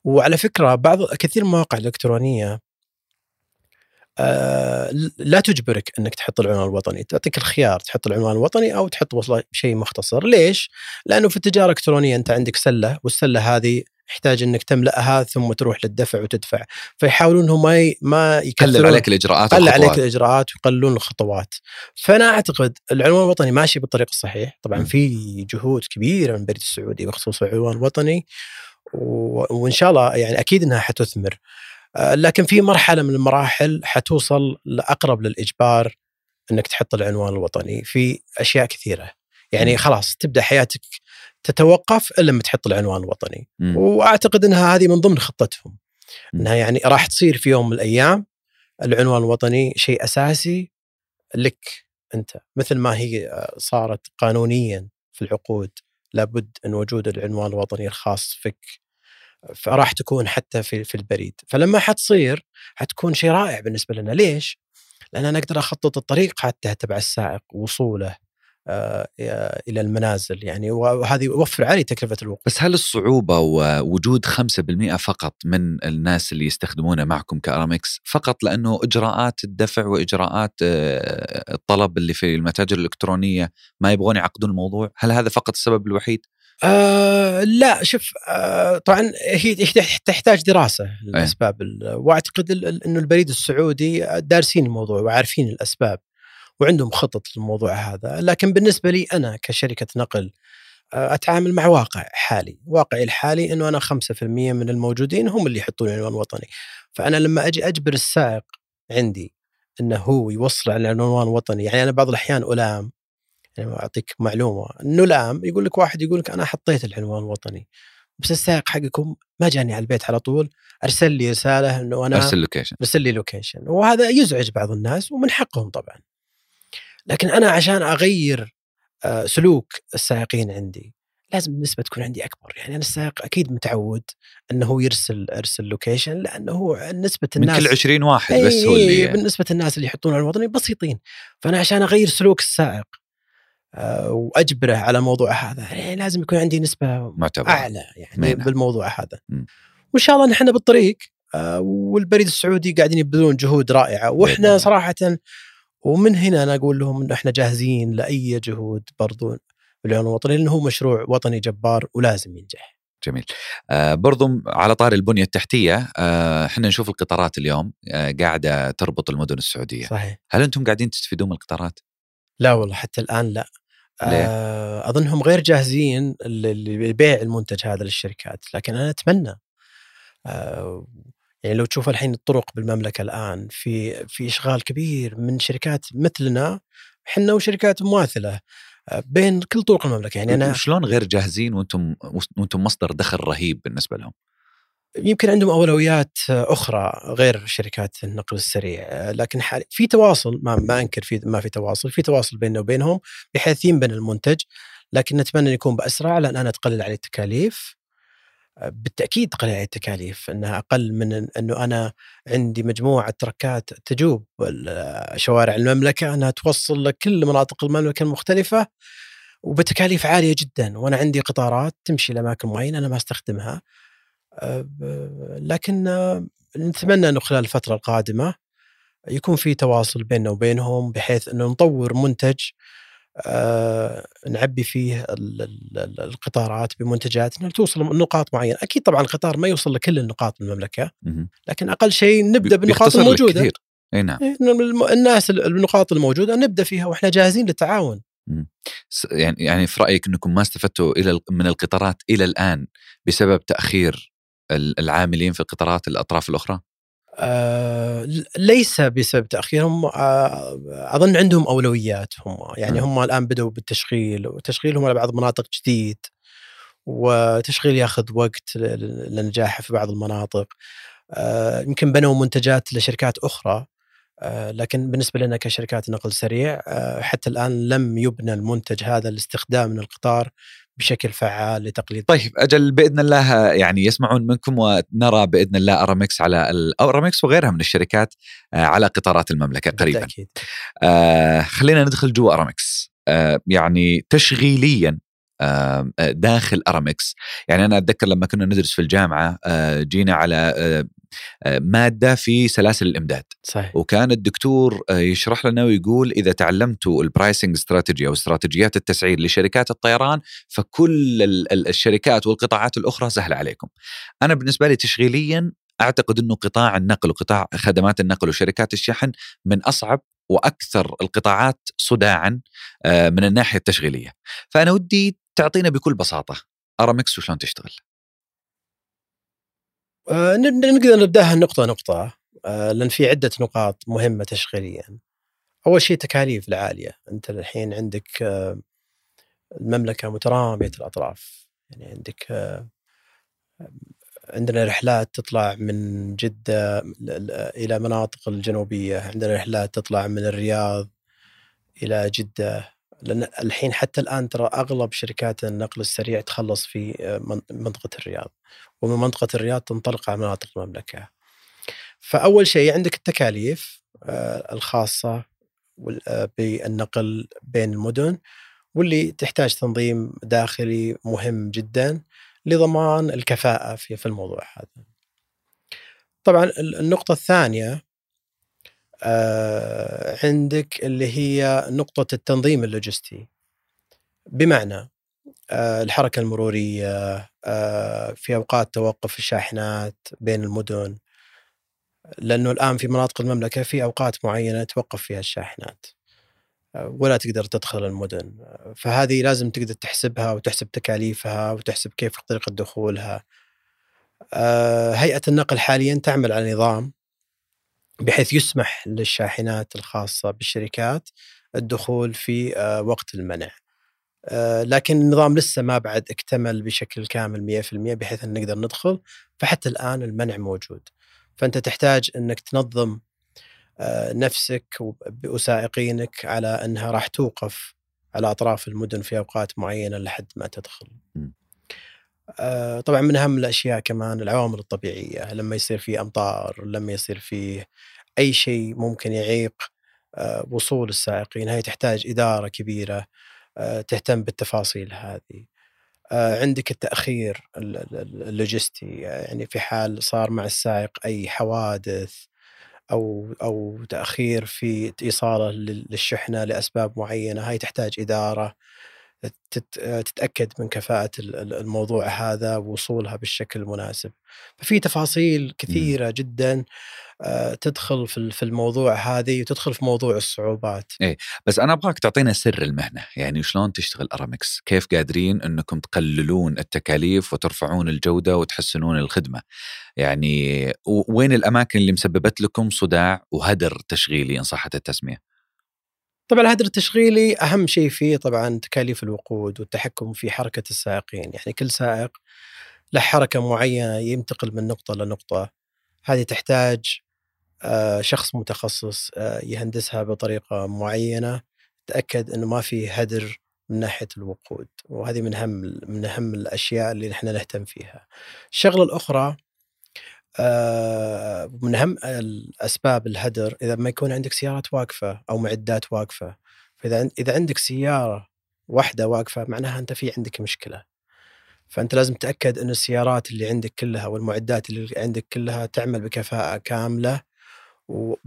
وعلى فكرة بعض كثير من المواقع الإلكترونية آه لا تجبرك إنك تحط العنوان الوطني، تعطيك الخيار تحط العنوان الوطني أو تحط شيء مختصر، ليش؟ لأنه في التجارة الإلكترونية أنت عندك سلة والسلة هذه يحتاج إنك تملأها ثم تروح للدفع وتدفع، فيحاولون انهم ما ما عليك الإجراءات قل. عليك الإجراءات ويقللون الخطوات فأنا أعتقد العنوان الوطني ماشي بالطريق الصحيح طبعا م. في جهود كبيرة من البريد السعودي بخصوص العنوان الوطني و... وإن شاء الله يعني أكيد إنها حتثمر آه، لكن في مرحلة من المراحل حتوصل لأقرب للإجبار إنك تحط العنوان الوطني في أشياء كثيرة يعني م. خلاص تبدأ حياتك تتوقف إلا لما تحط العنوان الوطني مم. وأعتقد إنها هذه من ضمن خطتهم م. إنها يعني راح تصير في يوم من الأيام العنوان الوطني شيء أساسي لك أنت مثل ما هي آه، صارت قانونيا في العقود لابد أن وجود العنوان الوطني الخاص فيك فراح تكون حتى في في البريد. فلما حتصير حتكون شيء رائع بالنسبة لنا. ليش؟ لأن أنا أقدر أخطط الطريق حتى تبع السائق وصوله آه، إلى المنازل يعني. وهذه يوفر علي تكلفة الوقوف بس هل الصعوبة ووجود 5% فقط من الناس اللي يستخدمونه معكم كأرامكس فقط لأنه إجراءات الدفع وإجراءات آه، الطلب اللي في المتاجر الإلكترونية ما يبغون يعقدون الموضوع؟ هل هذا فقط السبب الوحيد؟ آه لا شوف آه طبعا هي تحتاج دراسة للأسباب ال- وأعتقد إنه البريد السعودي دارسين الموضوع وعارفين الأسباب وعندهم خطط للموضوع هذا لكن بالنسبة لي أنا كشركة نقل آه أتعامل مع واقع حالي. واقعي الحالي إنه أنا 5% من الموجودين هم اللي يحطون عنوان وطني فأنا لما أجي أجبر السائق عندي إنه هو يوصل على عنوان وطني يعني أنا بعض الأحيان ألام يعني أعطيك معلومة. إنه الام يقول لك واحد يقول لك أنا حطيت العنوان الوطني بس السائق حقكم ما جاني على البيت على طول أرسل لي رسالة إنه أنا أرسل location أرسل لي location وهذا يزعج بعض الناس ومن حقهم طبعا. لكن أنا عشان أغير آه، سلوك السائقين عندي لازم النسبة تكون عندي أكبر. يعني أنا السائق أكيد متعود أنه يرسل يرسل location لأنه نسبة من الناس كل 20 واحد بس هو إيه، اللي بالنسبة للناس اللي يحطون على الوطني بسيطين. فأنا عشان أغير سلوك السائق وأجبره على الموضوع هذا يعني لازم يكون عندي نسبة معتبر أعلى يعني مينة. بالموضوع هذا م. وإن شاء الله نحن بالطريق آه، والبريد السعودي قاعدين يبذلون جهود رائعة وإحنا. صراحة ومن هنا أنا أقول لهم إنه إحنا جاهزين لأي جهود برضو بالعلوم الوطني لأنه هو مشروع وطني جبار ولازم ينجح. جميل آه برضو على طار البنية التحتية آه، إحنا نشوف القطارات اليوم آه قاعدة تربط المدن السعودية صحيح. هل أنتم قاعدين تستفيدون من القطارات؟ لا والله حتى الآن لا. ليه؟ آه أظنهم غير جاهزين لبيع المنتج هذا للشركات، لكن أنا أتمنى آه يعني لو تشوف الحين الطرق بالمملكة الآن في في إشغال كبير من شركات مثلنا إحنا وشركات مماثلة آه، بين كل طرق المملكة يعني أنا شلون غير جاهزين وأنتم وأنتم مصدر دخل رهيب بالنسبة لهم؟ يمكن عندهم أولويات أخرى غير شركات النقل السريع لكن في تواصل ما ما أنكر في ما في تواصل في تواصل بيننا وبينهم بحيث ينبني المنتج لكن نتمنى أن يكون بأسرع لأن أنا تقلل علي التكاليف. بالتأكيد تقلل علي التكاليف إنها أقل من إنه أنا عندي مجموعة تركات تجوب شوارع المملكة أنها توصل لكل مناطق المملكة المختلفة وبتكاليف عالية جدا وأنا عندي قطارات تمشي لأماكن معينة أنا ما أستخدمها. لكن أه، نتمنى إنه خلال الفترة القادمة يكون في تواصل بيننا وبينهم بحيث إنه نطور منتج آه نعبي فيه ال- ال- ال- القطارات بمنتجات انها توصل لنقاط معينة، أكيد طبعا القطار ما يوصل لكل النقاط المملكة، مهم. لكن أقل شيء نبدأ بالنقاط الموجودة كثير. أي نعم إيه، الناس ال- النقاط الموجودة نبدأ فيها وإحنا جاهزين للتعاون. يعني يعني في رأيك إنكم ما استفدتوا إلى ال- من القطارات إلى الآن بسبب تأخير العاملين في القطارات الأطراف الأخرى؟ آه ليس بسبب تاخيرهم آه أظن عندهم أولويات هم يعني. هم الآن بدأوا بالتشغيل وتشغيلهم على بعض المناطق جديد وتشغيل ياخذ وقت لنجاحه في بعض المناطق آه يمكن بنوا منتجات لشركات أخرى آه لكن بالنسبة لنا كشركات نقل سريع آه حتى الآن لم يبنى المنتج هذا لاستخدام القطار بشكل فعال لتقليل طيب أجل بإذن الله يعني يسمعون منكم ونرى بإذن الله ارامكس على ارامكس وغيرها من الشركات آه، على قطارات المملكة قريبا. بالتأكيد آه خلينا ندخل جوا ارامكس آه يعني تشغيليا داخل أرامكس يعني أنا أتذكر لما كنا ندرس في الجامعة آه جينا على آه آه، مادة في سلاسل الإمداد صحيح وكان الدكتور آه، يشرح لنا ويقول إذا تعلمتوا ال pricing strategy أو استراتيجيات التسعير لشركات الطيران فكل ال- ال- الشركات والقطاعات الأخرى سهلة عليكم. أنا بالنسبة لي تشغيليا أعتقد إنه قطاع النقل وقطاع خدمات النقل وشركات الشحن من أصعب وأكثر القطاعات صداعا آه، من الناحية التشغيلية. فأنا ودي تعطينا بكل بساطة. أرامكس وشلون تشتغل. آه، نقدر نبدأها نقطة نقطة آه، لأن في عدة نقاط مهمة تشغيليا. أول شيء التكاليف العالية، أنت الحين عندك آه، المملكة مترامية الأطراف، يعني عندك آه، عندنا رحلات تطلع من جدة إلى مناطق الجنوبية، عندنا رحلات تطلع من الرياض إلى جدة، لأن الحين حتى الآن ترى أغلب شركات النقل السريع تخلص في آه، من- منطقة الرياض. ومن منطقة الرياض تنطلق على مناطق المملكة فأول شيء عندك التكاليف آه، الخاصة وال- آه، بالنقل بين المدن واللي تحتاج تنظيم داخلي مهم جدا لضمان الكفاءة في الموضوع هذا. طبعا ال- النقطة الثانية آه، عندك اللي هي نقطة التنظيم اللوجستي. بمعنى آه، الحركة المرورية آه، في أوقات توقف الشاحنات بين المدن. لأنه الآن في مناطق المملكة في أوقات معينة توقف فيها الشاحنات آه، ولا تقدر تدخل المدن. آه، فهذه لازم تقدر تحسبها وتحسب تكاليفها وتحسب كيف طريقة دخولها. آه، هيئة النقل حاليا تعمل على نظام بحيث يسمح للشاحنات الخاصة بالشركات الدخول في آه، وقت المنع. آه، لكن النظام لسه ما بعد اكتمل بشكل كامل 100% بحيث إن نقدر ندخل فحتى الآن المنع موجود. فأنت تحتاج إنك تنظم آه، نفسك وسائقينك على إنها راح توقف على أطراف المدن في أوقات معينة لحد ما تدخل. آه، طبعا من أهم الأشياء كمان العوامل الطبيعية لما يصير في أمطار لما يصير في أي شيء ممكن يعيق آه، وصول السائقين هي تحتاج إدارة كبيرة آه، تهتم بالتفاصيل هذه. عندك التأخير ال- ال- اللوجستي يعني في حال صار مع السائق أي حوادث أو أو تأخير في إيصاله لل- للشحنة لأسباب معينة هاي تحتاج إدارة تتأكد من كفاءة ال- ال- الموضوع هذا ووصولها بالشكل المناسب. ففي تفاصيل كثيرة جدا آه، تدخل في ال- في الموضوع هذه وتدخل في موضوع الصعوبات. بس أنا أبغاك تعطينا سر المهنة. يعني شلون تشتغل أرامكس؟ كيف قادرين إنكم تقللون التكاليف وترفعون الجودة وتحسنون الخدمة؟ يعني وين الأماكن اللي مسببت لكم صداع وهدر تشغيلي إن صحت التسمية؟ طبعا الهدر التشغيلي أهم شيء فيه طبعا تكاليف الوقود والتحكم في حركة السائقين، يعني كل سائق له حركة معينة ينتقل من نقطة لنقطة. هذه تحتاج آه، شخص متخصص آه، يهندسها بطريقة معينة تأكد إنه ما في هدر من ناحية الوقود. وهذه من أهم من أهم الأشياء اللي نحن نهتم فيها. الشغلة الأخرى من أهم الأسباب الهدر إذا ما يكون عندك سيارات واقفة أو معدات واقفة فإذا إذا عندك سيارة واحدة واقفة معناها أنت في عندك مشكلة فأنت لازم تتاكد إن السيارات اللي عندك كلها والمعدات اللي عندك كلها تعمل بكفاءة كاملة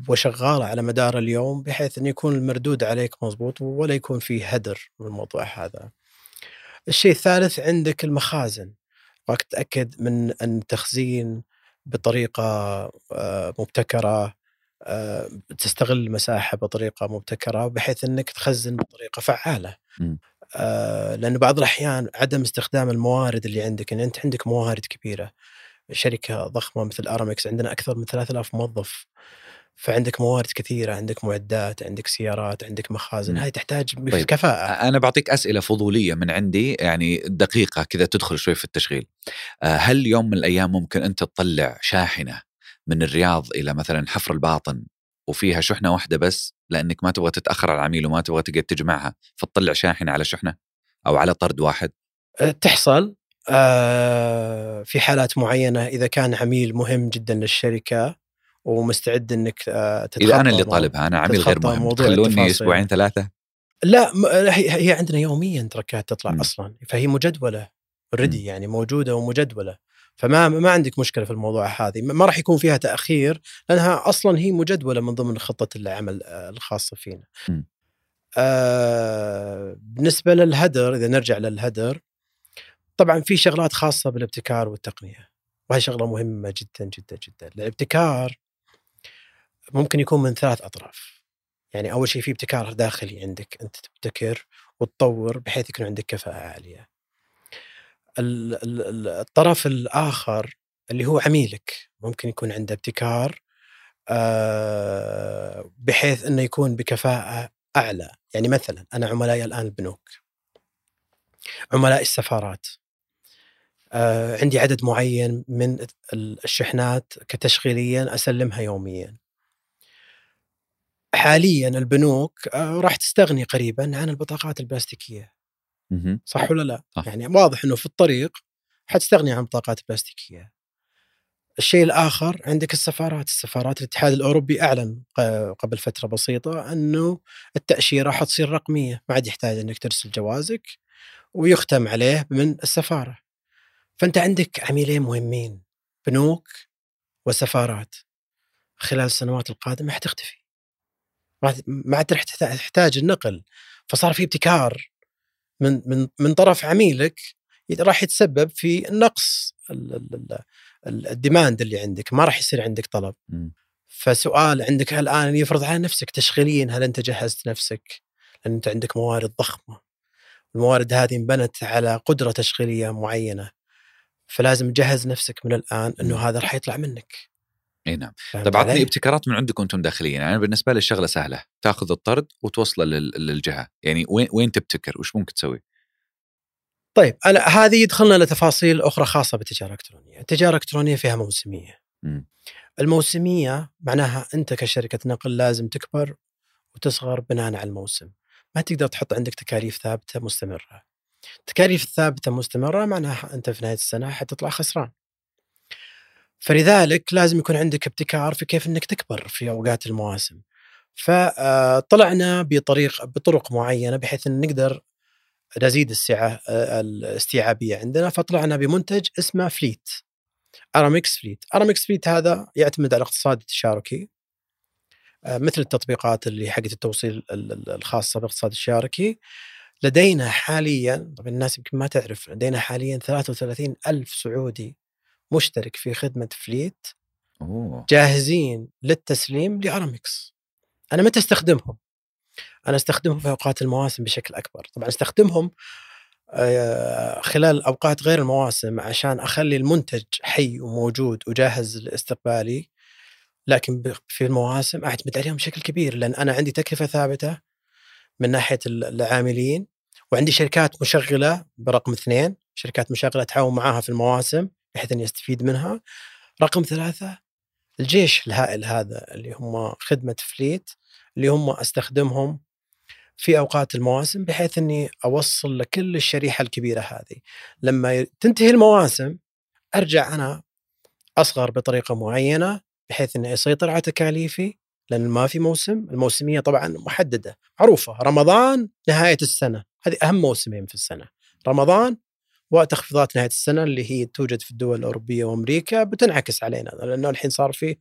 وشغالة على مدار اليوم بحيث انه يكون المردود عليك مضبوط ولا يكون فيه هدر من الموضوع هذا. الشيء الثالث عندك المخازن. ابغاك تتاكد من أن التخزين بطريقة آه، مبتكرة آه، تستغل المساحة بطريقة مبتكرة بحيث إنك تخزن بطريقة فعالة. آه، لأنه بعض الأحيان عدم استخدام الموارد اللي عندك يعني أنت عندك موارد كبيرة. شركة ضخمة مثل ارامكس عندنا أكثر من 3000 موظف. فعندك موارد كثيرة، عندك معدات، عندك سيارات، عندك مخازن،. هاي تحتاج طيب. كفاءة. أنا بعطيك أسئلة فضولية من عندي يعني دقيقة كذا تدخل شوي في التشغيل هل يوم من الأيام ممكن أنت تطلع شاحنة من الرياض إلى مثلا حفر الباطن وفيها شحنة واحدة بس لأنك ما تبغى تتأخر على العميل وما تبغى تقعد تجمعها فتطلع شاحنة على شحنة أو على طرد واحد تحصل في حالات معينة إذا كان عميل مهم جدا للشركة ومستعد إنك آه، تتخطى اذا أنا اللي طالبها أنا عميل غير مهم التفاصيل. أسبوعين ثلاثة لا م- هي عندنا يوميا تركات تطلع مم. أصلا فهي مجدولة. اوريدي يعني موجودة ومجدولة فما ما عندك مشكلة في الموضوع هذه ما راح يكون فيها تأخير لأنها أصلا هي مجدولة من ضمن خطة العمل آه، الخاصة فينا. آه بالنسبة للهدر إذا نرجع للهدر طبعا في شغلات خاصة بالابتكار والتقنية وهي شغلة مهمة جدا جدا جدا الابتكار ممكن يكون من ثلاث أطراف. يعني أول شيء في ابتكار داخلي عندك أنت تبتكر وتطور بحيث يكون عندك كفاءة عالية. ال- ال- ال- الطرف الآخر اللي هو عميلك ممكن يكون عنده ابتكار آه، بحيث إنه يكون بكفاءة أعلى. يعني مثلا أنا عملائي الآن البنوك. عملاء السفارات. آه، عندي عدد معين من الشحنات كتشغيليا أسلمها يوميا. حاليا البنوك آه، راح تستغني قريبا عن البطاقات البلاستيكية. صح ولا لا؟ صح. يعني واضح إنه في الطريق حتستغني عن البطاقات البلاستيكية. الشيء الآخر عندك السفارات، السفارات الاتحاد الأوروبي أعلن قبل فترة بسيطة أنه التأشيرة حتصير رقمية، ما عاد يحتاج إنك ترسل جوازك ويختم عليه من السفارة. فأنت عندك عميلين مهمين بنوك وسفارات خلال السنوات القادمة حتختفي. ما عاد- راح تحتاج النقل. فصار في ابتكار من من من طرف عميلك راح يتسبب في نقص ال- ال- ال- ال- ال demand اللي عندك. ما راح يصير عندك طلب. فسؤال عندك الان يفرض على نفسك تشغيليا؟ هل أنت جهزت نفسك؟ لأن أنت عندك موارد ضخمة. الموارد هذه انبنت على قدرة تشغيلية معينة. فلازم تجهز نفسك من الآن إنه. هذا راح يطلع منك. إي نعم طيب عطني؟ ابتكارات من عندكم أنتم داخليا يعني بالنسبة لي الشغلة سهلة تاخذ الطرد وتوصله لل- للجهة يعني وين وين تبتكر وش ممكن تسوي طيب أنا هذه يدخلنا لتفاصيل أخرى خاصة بالتجاره الالكترونيه، التجارة الإلكترونية فيها موسمية. مم. الموسمية معناها أنت كشركة نقل لازم تكبر وتصغر بناء على الموسم، ما تقدر تحط عندك تكاليف ثابتة مستمرة. التكاليف الثابته مستمرة معناها أنت في نهاية السنة حتطلع خسران. فلذلك لازم يكون عندك ابتكار في كيف إنك تكبر في أوقات المواسم. فطلعنا بطريق بطرق معينة بحيث إن نقدر نزيد السعة آه، الاستيعابية عندنا فطلعنا بمنتج اسمه فليت ارامكس فليت ارامكس فليت هذا يعتمد على الاقتصاد التشاركي آه، مثل التطبيقات اللي حقت التوصيل ال- ال- الخاصة بالاقتصاد التشاركي لدينا حاليا طبعا الناس يمكن ما تعرف لدينا حاليا 33 ألف سعودي مشترك في خدمة فليت أوه. جاهزين للتسليم لأرامكس أنا متى أستخدمهم؟ أنا أستخدمهم في أوقات المواسم بشكل أكبر. طبعا أستخدمهم آه، خلال أوقات غير المواسم عشان أخلي المنتج حي وموجود وجاهز لاستقبالي. لكن في المواسم أعتمد عليهم بشكل كبير لأن أنا عندي تكلفة ثابتة من ناحية ال- العاملين وعندي شركات مشغلة برقم اثنين شركات مشغلة أتعاون معاها في المواسم. بحيث أني أستفيد منها. رقم ثلاثة الجيش الهائل هذا اللي هم خدمة فليت اللي هم أستخدمهم في أوقات المواسم بحيث أني أوصل لكل الشريحة الكبيرة هذه. لما تنتهي المواسم أرجع أنا أصغر بطريقة معينة بحيث أني أسيطر على تكاليفي لأن ما في موسم. الموسمية طبعا محددة معروفة رمضان نهاية السنة. هذه أهم موسمين في السنة. رمضان وتخفيضات نهاية السنة اللي هي توجد في الدول الأوروبية وأمريكا بتنعكس علينا لأنه الحين صار في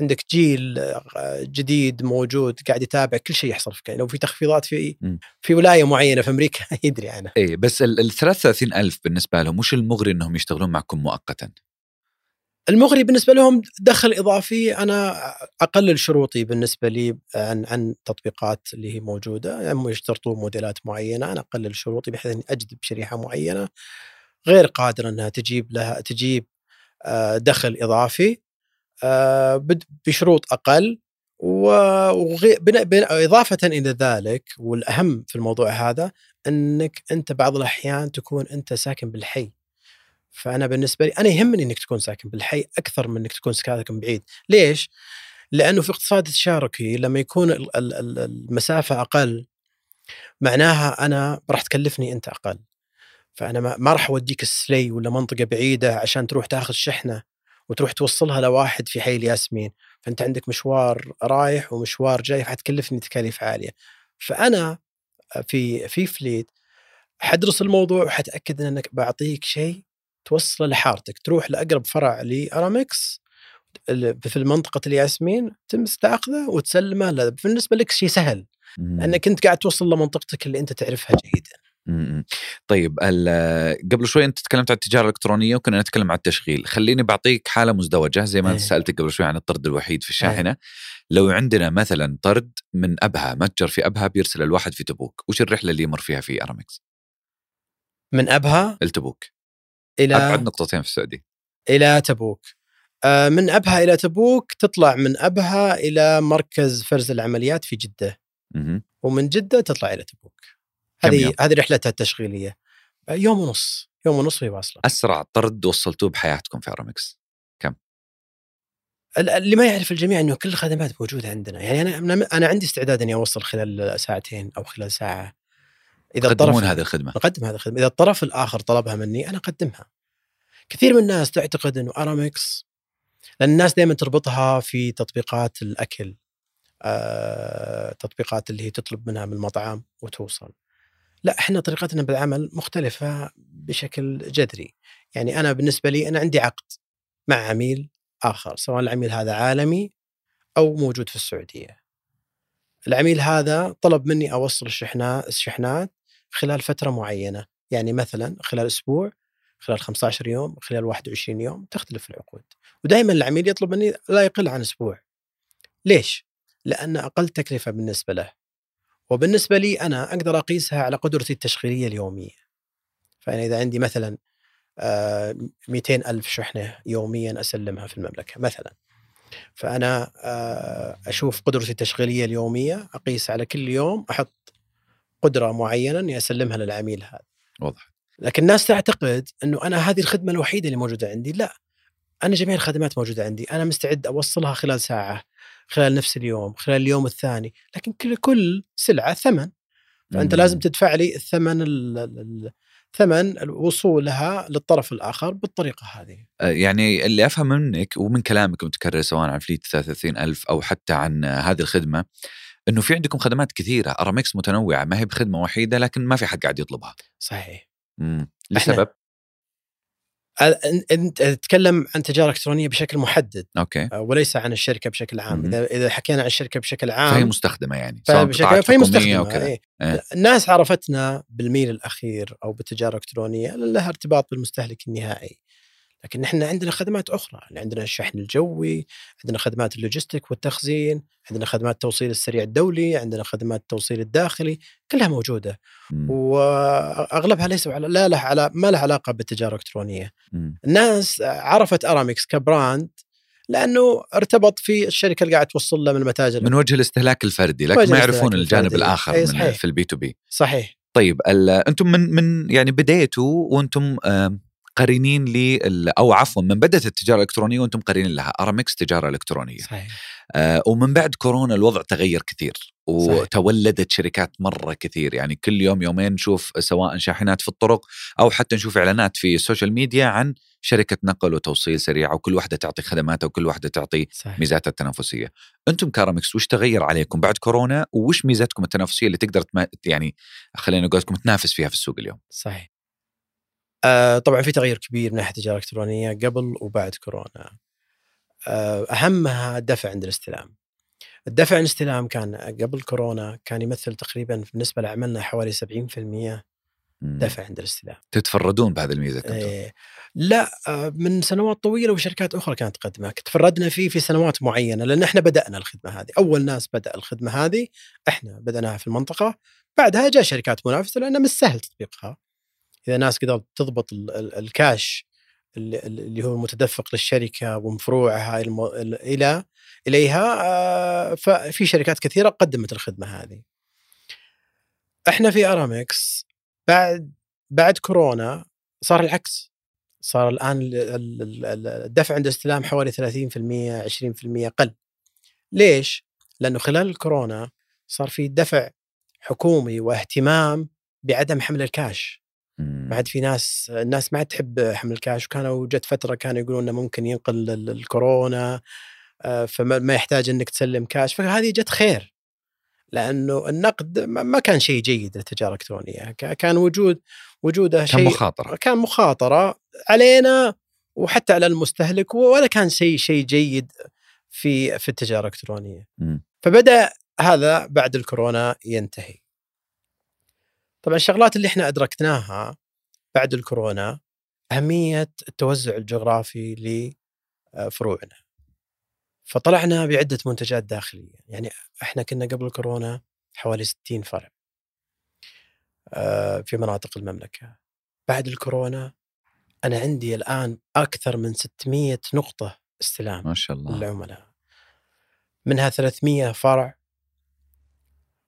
عندك جيل آه، جديد موجود قاعد يتابع كل شيء يحصل في لو في تخفيضات في. في ولاية معينة في أمريكا يدري عنها إيه بس ال ال 33 ألف بالنسبة لهم مش المغري إنهم يشتغلون معكم مؤقتا المغري بالنسبة لهم دخل إضافي أنا أقلل شروطي بالنسبة لي عن عن تطبيقات اللي هي موجودة. يعني يشترطون موديلات معينة أنا أقلل شروطي بحيث أني أجذب شريحة معينة. غير قادرة أنها تجيب لها تجيب آه، دخل إضافي آه، بشروط أقل. و- وغي- بن- بن- إضافة إلى ذلك والأهم في الموضوع هذا أنك أنت بعض الأحيان تكون أنت ساكن بالحي. فأنا بالنسبة لي أنا يهمني إنك تكون ساكن بالحي أكثر من إنك تكون ساكن بعيد، ليش؟ لأنه في اقتصاد التشاركي لما يكون ال- ال- ال- المسافة أقل معناها أنا راح تكلفني أنت أقل. فأنا ما راح أوديك السلي ولا منطقة بعيدة عشان تروح تاخذ شحنة وتروح توصلها لواحد في حي الياسمين، فأنت عندك مشوار رايح ومشوار جاي فحتكلفني تكاليف عالية. فأنا في في فليت حدرس الموضوع وحتأكد انك بعطيك شيء توصله لحارتك تروح لأقرب فرع لأرامكس في منطقه الياسمين تم تاخذه وتسلمه له. بالنسبة لك شيء سهل مم. انك أنت قاعد توصل لمنطقتك اللي أنت تعرفها جيدا مم. طيب ال- قبل شوي أنت تكلمت عن التجارة الإلكترونية وكنا نتكلم عن التشغيل، خليني بعطيك حالة مزدوجة زي ما إيه. سالتك قبل شوي عن الطرد الوحيد في الشاحنة. لو عندنا مثلا طرد من أبها متجر في أبها بيرسل الواحد في تبوك، وش الرحلة اللي يمر فيها في أرامكس؟ من أبها التبوك إلى أبعد نقطتين في السعودية. إلى تبوك. آه، من أبها إلى تبوك تطلع من أبها إلى مركز فرز العمليات في جدة. ومن جدة تطلع إلى تبوك. كم هذه؟ هذه رحلتها التشغيلية. آه، يوم ونص. يوم ونص وهي واصلة. أسرع طرد وصلتوه بحياتكم في أرامكس. ال- اللي ما يعرف الجميع إنه كل الخدمات موجودة عندنا. يعني أنا أنا عندي استعداد إني أوصل خلال ساعتين أو خلال ساعة. إذا الطرف هذه الخدمة. نقدم هذه الخدمة. إذا الطرف الآخر طلبها مني أنا أقدمها. كثير من الناس تعتقد إنه ارامكس لأن الناس دائما تربطها في تطبيقات الأكل آه، تطبيقات اللي هي تطلب منها من المطعم وتوصل. لا إحنا طريقتنا بالعمل مختلفة بشكل جذري. يعني أنا بالنسبة لي أنا عندي عقد مع عميل آخر سواء العميل هذا عالمي أو موجود في السعودية. العميل هذا طلب مني أوصل الشحنات الشحنات خلال فترة معينة. يعني مثلا خلال أسبوع خلال 15 يوم خلال 21 يوم تختلف العقود. ودائما العميل يطلب مني لا يقل عن أسبوع. ليش؟ لأن أقل تكلفة بالنسبة له. وبالنسبة لي أنا أقدر أقيسها على قدرتي التشغيلية اليومية. فأنا إذا عندي مثلا آه، 200 ألف شحنة يوميا أسلمها في المملكة مثلا. فأنا آه، أشوف قدرتي التشغيلية اليومية أقيس على كل يوم أحط قدرة معينة أني أسلمها للعميل هذا. واضح. لكن الناس تعتقد أنه أنا هذه الخدمة الوحيدة اللي موجودة عندي. لا أنا جميع الخدمات موجودة عندي. أنا مستعد أوصلها خلال ساعة خلال نفس اليوم خلال اليوم الثاني. لكن كل كل سلعة ثمن. فأنت مم. لازم تدفع لي الثمن ال- ال- ثمن وصولها للطرف الآخر بالطريقة هذه. آه، يعني اللي أفهم منك ومن كلامك المتكرر سواء عن فليت 33000 أو حتى عن هذه الخدمة إنه في عندكم خدمات كثيرة أرامكس متنوعة ما هي بخدمة وحيدة لكن ما في حد قاعد يطلبها. صحيح امم لسبب انت تتكلم عن تجارة إلكترونية بشكل محدد أوكي آه، وليس عن الشركة بشكل عام. إذا إذا حكينا عن الشركة بشكل عام فهي مستخدمة يعني فبشكل فهي مستخدمة وكذا إيه. إيه. الناس عرفتنا بالميل الأخير أو بالتجارة الإلكترونية لها ارتباط بالمستهلك النهائي لكن نحن عندنا خدمات أخرى يعني عندنا الشحن الجوي عندنا خدمات ال logistic والتخزين عندنا خدمات التوصيل السريع الدولي عندنا خدمات التوصيل الداخلي كلها موجودة مم. وأغلبها ليس على لا له على ما له علاقة بالتجارة الإلكترونية مم. الناس عرفت أرامكس ك brand لأنه ارتبط في الشركة اللي قاعد توصل له من المتاجر من وجه الاستهلاك الفردي لكن ما يعرفون الجانب الفردي. الآخر من صحيح. في ال B2B صحيح طيب أنتم من من يعني بديتوا وأنتم آم، قرينين ل أو عفوا من بدأت التجارة الإلكترونية وأنتم قرينين لها. أرامكس تجارة إلكترونية. صحيح. آه ومن بعد كورونا الوضع تغير كثير. وتولدت شركات مرة كثير. يعني كل يوم يومين نشوف سواء شاحنات في الطرق أو حتى نشوف إعلانات في ال social media عن شركة نقل وتوصيل سريع وكل واحدة تعطي خدماتها وكل واحدة تعطي صحيح. ميزاتها التنافسية. أنتم كأرامكس وش تغير عليكم بعد كورونا؟ وش ميزاتكم التنافسية اللي تقدر تما يعني خلينا نقول تنافس فيها في السوق اليوم؟ صحيح. آه طبعا في تغير كبير من ناحية التجارة الإلكترونية قبل وبعد كورونا. آه أهمها الدفع عند الاستلام. الدفع عند الاستلام كان قبل كورونا كان يمثل تقريبا بالنسبة لعملنا حوالي 70% مم. دفع عند الاستلام. تتفردون بهذه الميزة أنتم. إيه. لا آه، من سنوات طويلة وشركات أخرى كانت تقدمها. تفردنا فيه في سنوات معينة لأن إحنا بدأنا الخدمة هذه. أول ناس بدأ الخدمة هذه إحنا بدأناها في المنطقة. بعدها جاء شركات منافسة لأنه مش سهل تطبيقها. إذا ناس قدرت تضبط ال- ال- الكاش اللي هو المتدفق للشركة ومفروعها الم- ال- إلى إليها آه، ففي شركات كثيرة قدمت الخدمة هذه. إحنا في ارامكس بعد بعد كورونا صار العكس. صار الآن ال- ال- ال- الدفع عند الاستلام حوالي 30% 20% قل. ليش؟ لأنه خلال الكورونا صار في دفع حكومي واهتمام بعدم حمل الكاش ما عاد في ناس الناس ما عاد تحب حمل الكاش وكانوا جت فترة كانوا يقولون إنه ممكن ينقل ال- الكورونا آه، فما ما يحتاج إنك تسلم كاش. فهذه جت خير لأنه النقد ما كان شيء جيد للتجارة الإلكترونية. كان وجود وجوده كان شيء مخاطرة. كان مخاطرة علينا وحتى على المستهلك ولا كان شيء شيء جيد في في التجارة الإلكترونية. فبدأ هذا بعد الكورونا ينتهي. طبعا الشغلات اللي إحنا أدركناها بعد الكورونا أهمية التوزع الجغرافي لفروعنا. فطلعنا بعدة منتجات داخلية يعني إحنا كنا قبل الكورونا حوالي 60 فرع آه، في مناطق المملكة. بعد الكورونا أنا عندي الآن أكثر من 600 نقطة استلام ما شاء الله. للعملاء. منها 300 فرع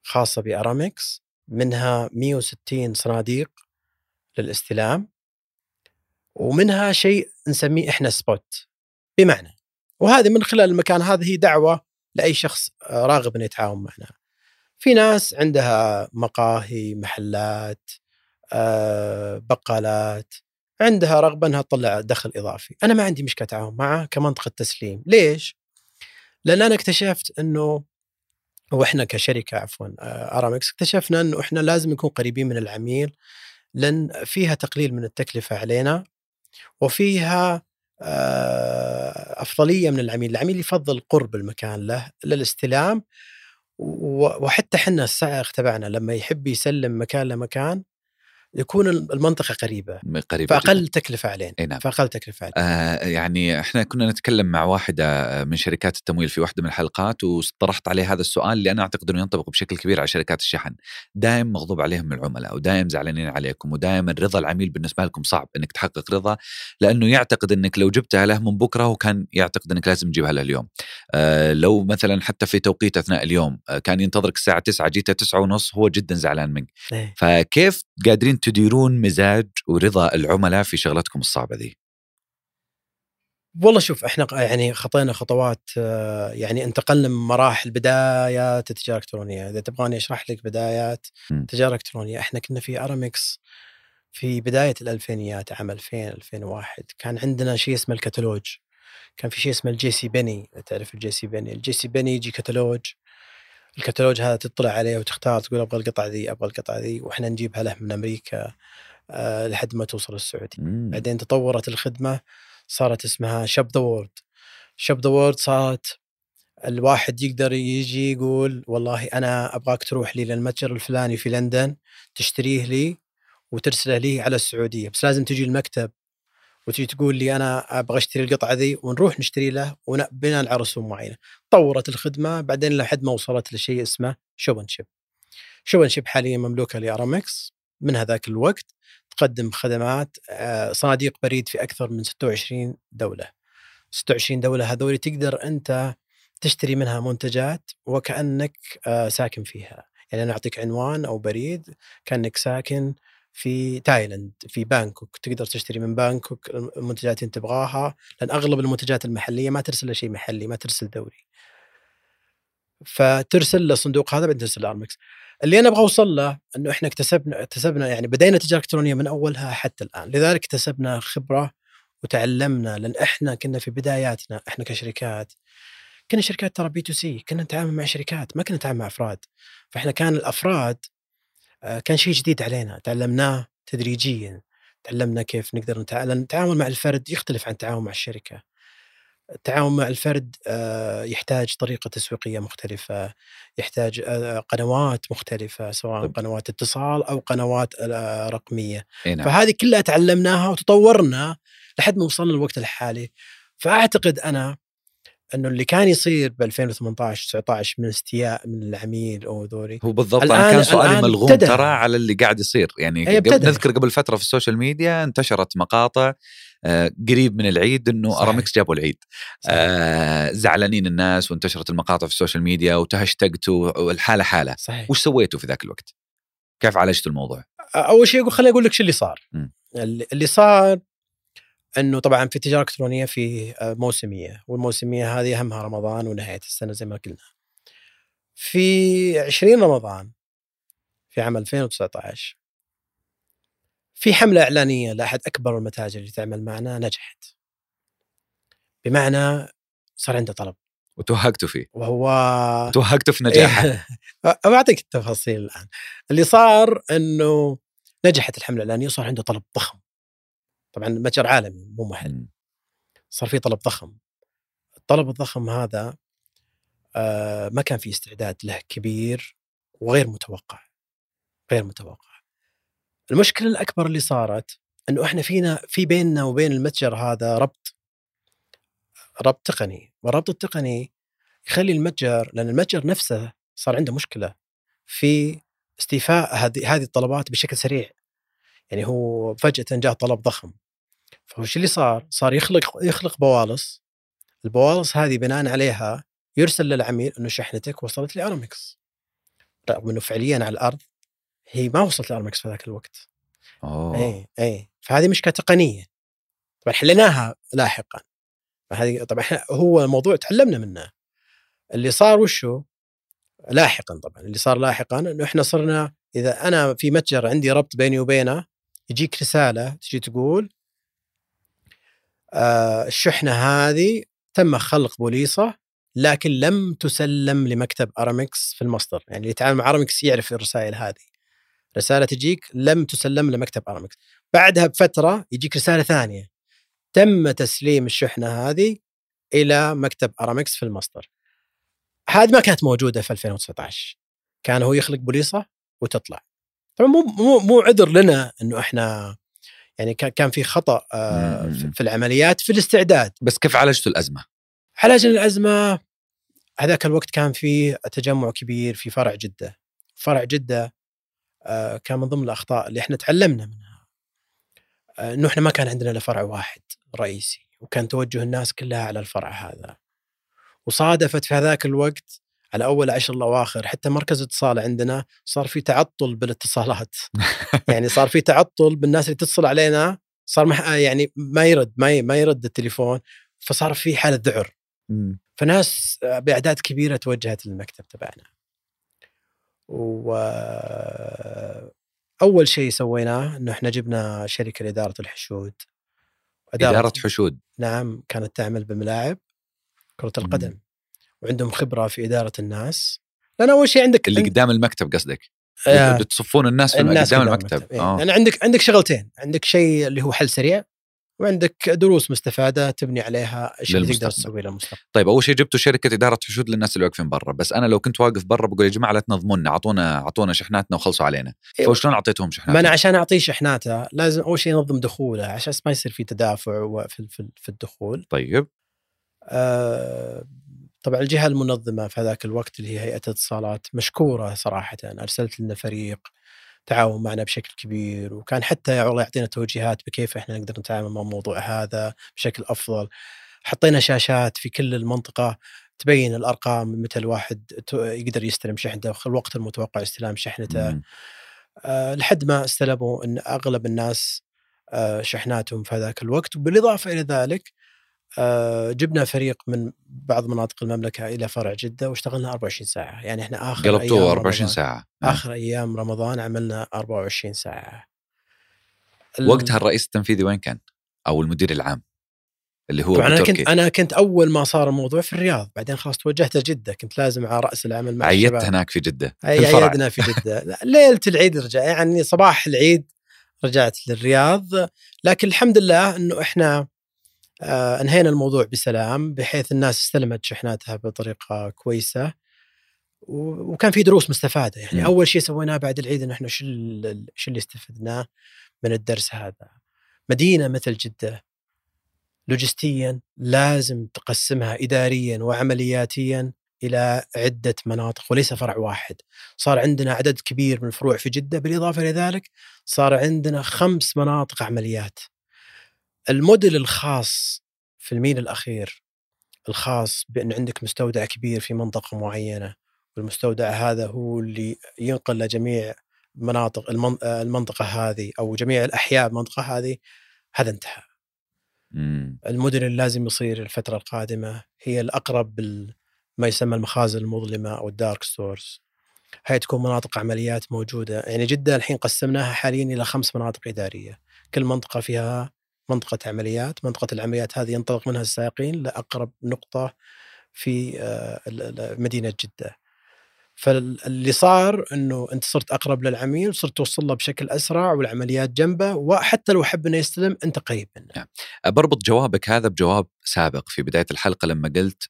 خاصة بأرامكس منها 160 صناديق للاستلام ومنها شيء نسميه إحنا سبوت بمعنى وهذه من خلال المكان هذه هي دعوة لأي شخص آه، راغب إنه يتعاون معنا. في ناس عندها مقاهي محلات آه، بقالات عندها رغبة إنها تطلع دخل إضافي. أنا ما عندي مشكلة تعاون معه كمنطقة تسليم. ليش؟ لأن أنا اكتشفت إنه وإحنا كشركة عفوا آه، آرامكس اكتشفنا إنه إحنا لازم نكون قريبين من العميل لأن فيها تقليل من التكلفة علينا وفيها آه، أفضلية من العميل، العميل يفضل قرب المكان له للاستلام وحتى حنا السائق تبعنا لما يحب يسلم مكان لمكان يكون المنطقة قريبة قريب فأقل تكلفة علينا إي نعم فأقل تكلفة علينا آه يعني إحنا كنا نتكلم مع واحدة من شركات التمويل في واحدة من الحلقات واطرحت عليه هذا السؤال لأن أعتقد إنه ينطبق بشكل كبير على شركات الشحن، دائم مغضوب عليهم العملاء ودائم زعلانين عليكم ودائما رضا العميل بالنسبة لكم صعب إنك تحقق رضا لأنه يعتقد إنك لو جبتها له من بكرة هو كان يعتقد إنك لازم تجيبها له اليوم. آه لو مثلا حتى في توقيت أثناء اليوم آه كان ينتظرك الساعة 9 جيته 9 ونص هو جدا زعلان منك. إيه. فكيف قادرين تديرون مزاج ورضا العملاء في شغلتكم الصعبة ذي؟ والله شوف إحنا يعني خطينا خطوات آه، يعني انتقلنا من مراحل بدايات التجارة الإلكترونية، إذا تبغاني أشرح لك بدايات. التجارة الإلكترونية، إحنا كنا في ارامكس في بداية الألفينيات عام 2000 2001 كان عندنا شيء اسمه الكتالوج. كان في شيء اسمه ال JCPenney، تعرف ال JCPenney، ال JCPenney يجي كتالوج الكتالوج هذا تطلع عليه وتختار تقول أبغى القطعة ذي أبغى القطعة ذي وإحنا نجيبها له من أمريكا آه، لحد ما توصل السعودي. مم. بعدين تطورت الخدمة صارت اسمها Ship the World Ship the World صارت الواحد يقدر يجي يقول والله أنا أبغاك تروح لي للمتجر الفلاني في لندن تشتريه لي وترسله لي على السعودية. بس لازم تجي المكتب وتجي تقول لي أنا أبغى أشتري القطعة ذي ونروح نشتري له بناء على رسوم معينة. طورت الخدمة بعدين لحد ما وصلت لشيء اسمه Shop and Ship. Shop and Ship حاليا مملوكة لارامكس من هذاك الوقت تقدم خدمات آه، صناديق بريد في أكثر من 26 دولة. 26 دولة هذول تقدر أنت تشتري منها منتجات وكأنك آه، ساكن فيها. يعني أنا أعطيك عنوان أو بريد كأنك ساكن في تايلاند في بانكوك تقدر تشتري من بانكوك المنتجات اللي تبغاها لأن أغلب المنتجات المحلية ما ترسل شيء محلي ما ترسل دوري. فترسل للصندوق هذا بعدين ترسل لارامكس اللي أنا أبغى أوصل له إنه إحنا اكتسبنا اكتسبنا يعني بدينا تجارة إلكترونية من أولها حتى الآن. لذلك اكتسبنا خبرة وتعلمنا لأن إحنا كنا في بداياتنا إحنا كشركات. كنا شركات ترى B2C كنا نتعامل مع شركات ما كنا نتعامل مع أفراد. فإحنا كان الأفراد كان شيء جديد علينا تعلمناه تدريجيا تعلمنا كيف نقدر نتعامل التعامل مع الفرد يختلف عن التعامل مع الشركة. التعامل مع الفرد آه، يحتاج طريقة تسويقية مختلفة يحتاج آه، قنوات مختلفة سواء طب. قنوات اتصال أو قنوات آه، رقمية. أي نعم. فهذه كلها تعلمناها وتطورنا لحد ما وصلنا للوقت الحالي. فأعتقد أنا إنه اللي كان يصير ب 2018 19 من استياء من العميل أو ذولي هو بالضبط الآن- أنا كان سؤالي ملغوم ابتدى. ترى على اللي قاعد يصير يعني أي قبل. نذكر قبل فترة في السوشيال ميديا انتشرت مقاطع آه، قريب من العيد إنه. أرامكس جابوا العيد صحيح. آه، زعلانين الناس وانتشرت المقاطع في السوشيال ميديا وتهشتقتوا والحالة حالة صحيح وش سويتوا في ذاك الوقت؟ كيف عالجتوا الموضوع؟ أول شيء أقول خليني أقول لك شو اللي صار. اللي اللي صار إنه طبعا في التجاره الالكترونيه في آه، موسمية والموسمية هذه أهمها رمضان ونهاية السنة زي ما قلنا. في 20 رمضان في عام 2019 في حملة إعلانية لأحد أكبر المتاجر اللي تعمل معنا نجحت. بمعنى صار عنده طلب وتوهقتوا فيه وهو توهقتوا في نجاحه بعطيك التفاصيل الآن. اللي صار إنه نجحت الحملة الإعلانية وصار عنده طلب ضخم. طبعا متجر عالمي مو محل. مم. صار في طلب ضخم. الطلب الضخم هذا آه، ما كان في استعداد له كبير وغير متوقع. غير متوقع. المشكلة الأكبر اللي صارت إنه إحنا فينا في بيننا وبين المتجر هذا ربط ربط تقني، والربط التقني يخلي المتجر لأن المتجر نفسه صار عنده مشكلة في استيفاء هذه هذه الطلبات بشكل سريع. يعني هو فجأة جاء طلب ضخم. فوش اللي صار؟ صار يخلق يخلق بوالص. البوالص هذه بناء عليها يرسل للعميل إنه شحنتك وصلت لارمكس رغم إنه فعليا على الأرض هي ما وصلت لارمكس في ذاك الوقت. أوه. اي اي فهذه مشكلة تقنية. طبعا حليناها لاحقا. فهذه طبعا هو الموضوع تعلمنا منه. اللي صار وشو؟ لاحقا طبعا. اللي صار لاحقا إنه إحنا صرنا إذا أنا في متجر عندي ربط بيني وبينه يجيك رسالة تجي تقول الشحنة هذه تم خلق بوليصة لكن لم تسلم لمكتب ارامكس في المصدر. يعني اللي يتعامل مع ارامكس يعرف الرسائل هذه. رسالة تجيك لم تسلم لمكتب ارامكس بعدها بفترة يجيك رسالة ثانية. تم تسليم الشحنة هذه إلى مكتب ارامكس في المصدر. هذه ما كانت موجودة في 2019 كان هو يخلق بوليصة وتطلع. طبعا مو مو مو عذر لنا إنه إحنا يعني كان كان في خطأ آه،. في- العمليات في الاستعداد بس كيف عالجتوا الأزمة؟ علاج الأزمة هذاك الوقت كان في تجمع كبير في فرع جدة فرع جدة آه، كان من ضمن الأخطاء اللي إحنا تعلمنا منها آه، إنه إحنا ما كان عندنا إلا فرع واحد رئيسي وكان توجه الناس كلها على الفرع هذا وصادفت في هذاك الوقت على أول عشر الأواخر حتى مركز اتصال عندنا صار في تعطل بالاتصالات يعني صار في تعطل بالناس اللي تتصل علينا صار مح... يعني ما يرد ما ي... ما يرد التليفون فصار في حالة ذعر مم. فناس بأعداد كبيرة توجهت للمكتب تبعنا. و أول شيء سويناه إنه إحنا جبنا شركة لإدارة الحشود. أدارة حشود نعم كانت تعمل بملاعب كرة القدم وعندهم خبرة في إدارة الناس. لأن أول شيء عندك اللي قدام المكتب قصدك آه، بتصفون الناس في الناس قدام قدام المكتب إيه. آه. يعني عندك عندك شغلتين عندك شيء اللي هو حل سريع وعندك دروس مستفادة تبني عليها إيش اللي تقدر للمستقبل. تسوي للمستقبل طيب أول شيء جبتوا شركة إدارة حشود للناس اللي واقفين برا بس أنا لو كنت واقف برا بقول يا جماعة لا تنظمونا أعطونا أعطونا شحناتنا وخلصوا علينا إيه. فشلون أعطيتهم ما أنا شحناتنا عشان أعطيه شحناته لازم أول شيء ينظم دخوله عشان ما يصير في تدافع في- في الدخول طيب آه، طبعا الجهة المنظمة في هذاك الوقت اللي هي هيئة الاتصالات مشكورة صراحة أرسلت لنا فريق تعاون معنا بشكل كبير وكان حتى يا والله يعطينا توجيهات بكيف إحنا نقدر نتعامل مع الموضوع هذا بشكل أفضل حطينا شاشات في كل المنطقة تبين الأرقام متى الواحد يقدر يستلم شحنته الوقت المتوقع استلام شحنته. آه، لحد ما استلموا إن أغلب الناس آه، شحناتهم في هذاك الوقت وبالإضافة إلى ذلك جبنا فريق من بعض مناطق المملكة إلى فرع جدة واشتغلنا 24 ساعة. يعني إحنا آخر أيام قلبتوه 24 رمضان- ساعة. آخر أيام رمضان عملنا 24 ساعة. وقتها الرئيس التنفيذي وين كان؟ أو المدير العام اللي هو أنا كنت أنا كنت أول ما صار الموضوع في الرياض. بعدين خلاص توجهت لجدة. كنت لازم على رأس العمل مع عيدت الشباب. هناك في جدة في الفرع. عيدنا في جدة. لا، ليلة العيد رجع. يعني صباح العيد رجعت للرياض. لكن الحمد لله أنه إحنا آه انهينا الموضوع بسلام بحيث الناس استلمت شحناتها بطريقة كويسة و- وكان في دروس مستفادة. يعني مم. أول شيء سويناه بعد العيد أنه إحنا شو شو اللي استفدناه من الدرس هذا؟ مدينة مثل جدة. لوجستيا لازم تقسمها إداريا وعملياتيا إلى عدة مناطق وليس فرع واحد. صار عندنا عدد كبير من الفروع في جدة. بالإضافة إلى ذلك صار عندنا خمس مناطق عمليات. الموديل الخاص في الميل الأخير الخاص بأن عندك مستودع كبير في منطقة معينة والمستودع هذا هو اللي ينقل لجميع مناطق المن- المنطقة هذه أو جميع الأحياء المنطقة هذه هذا انتهى. مم. المدن اللي لازم يصير الفترة القادمة هي الأقرب بال ما يسمى المخازن المظلمة أو الدارك ستورز. هاي تكون مناطق عمليات موجودة يعني جدة الحين قسمناها حاليا إلى خمس مناطق إدارية. كل منطقة فيها منطقة عمليات منطقة العمليات هذه ينطلق منها السائقين لأقرب نقطة في آه، مدينة جدة. فاللي صار إنه أنت صرت أقرب للعميل صرت توصل له بشكل أسرع والعمليات جنبه وحتى لو حب إنه يستلم أنت قريب منه. بربط جوابك هذا بجواب سابق في بداية الحلقة لما قلت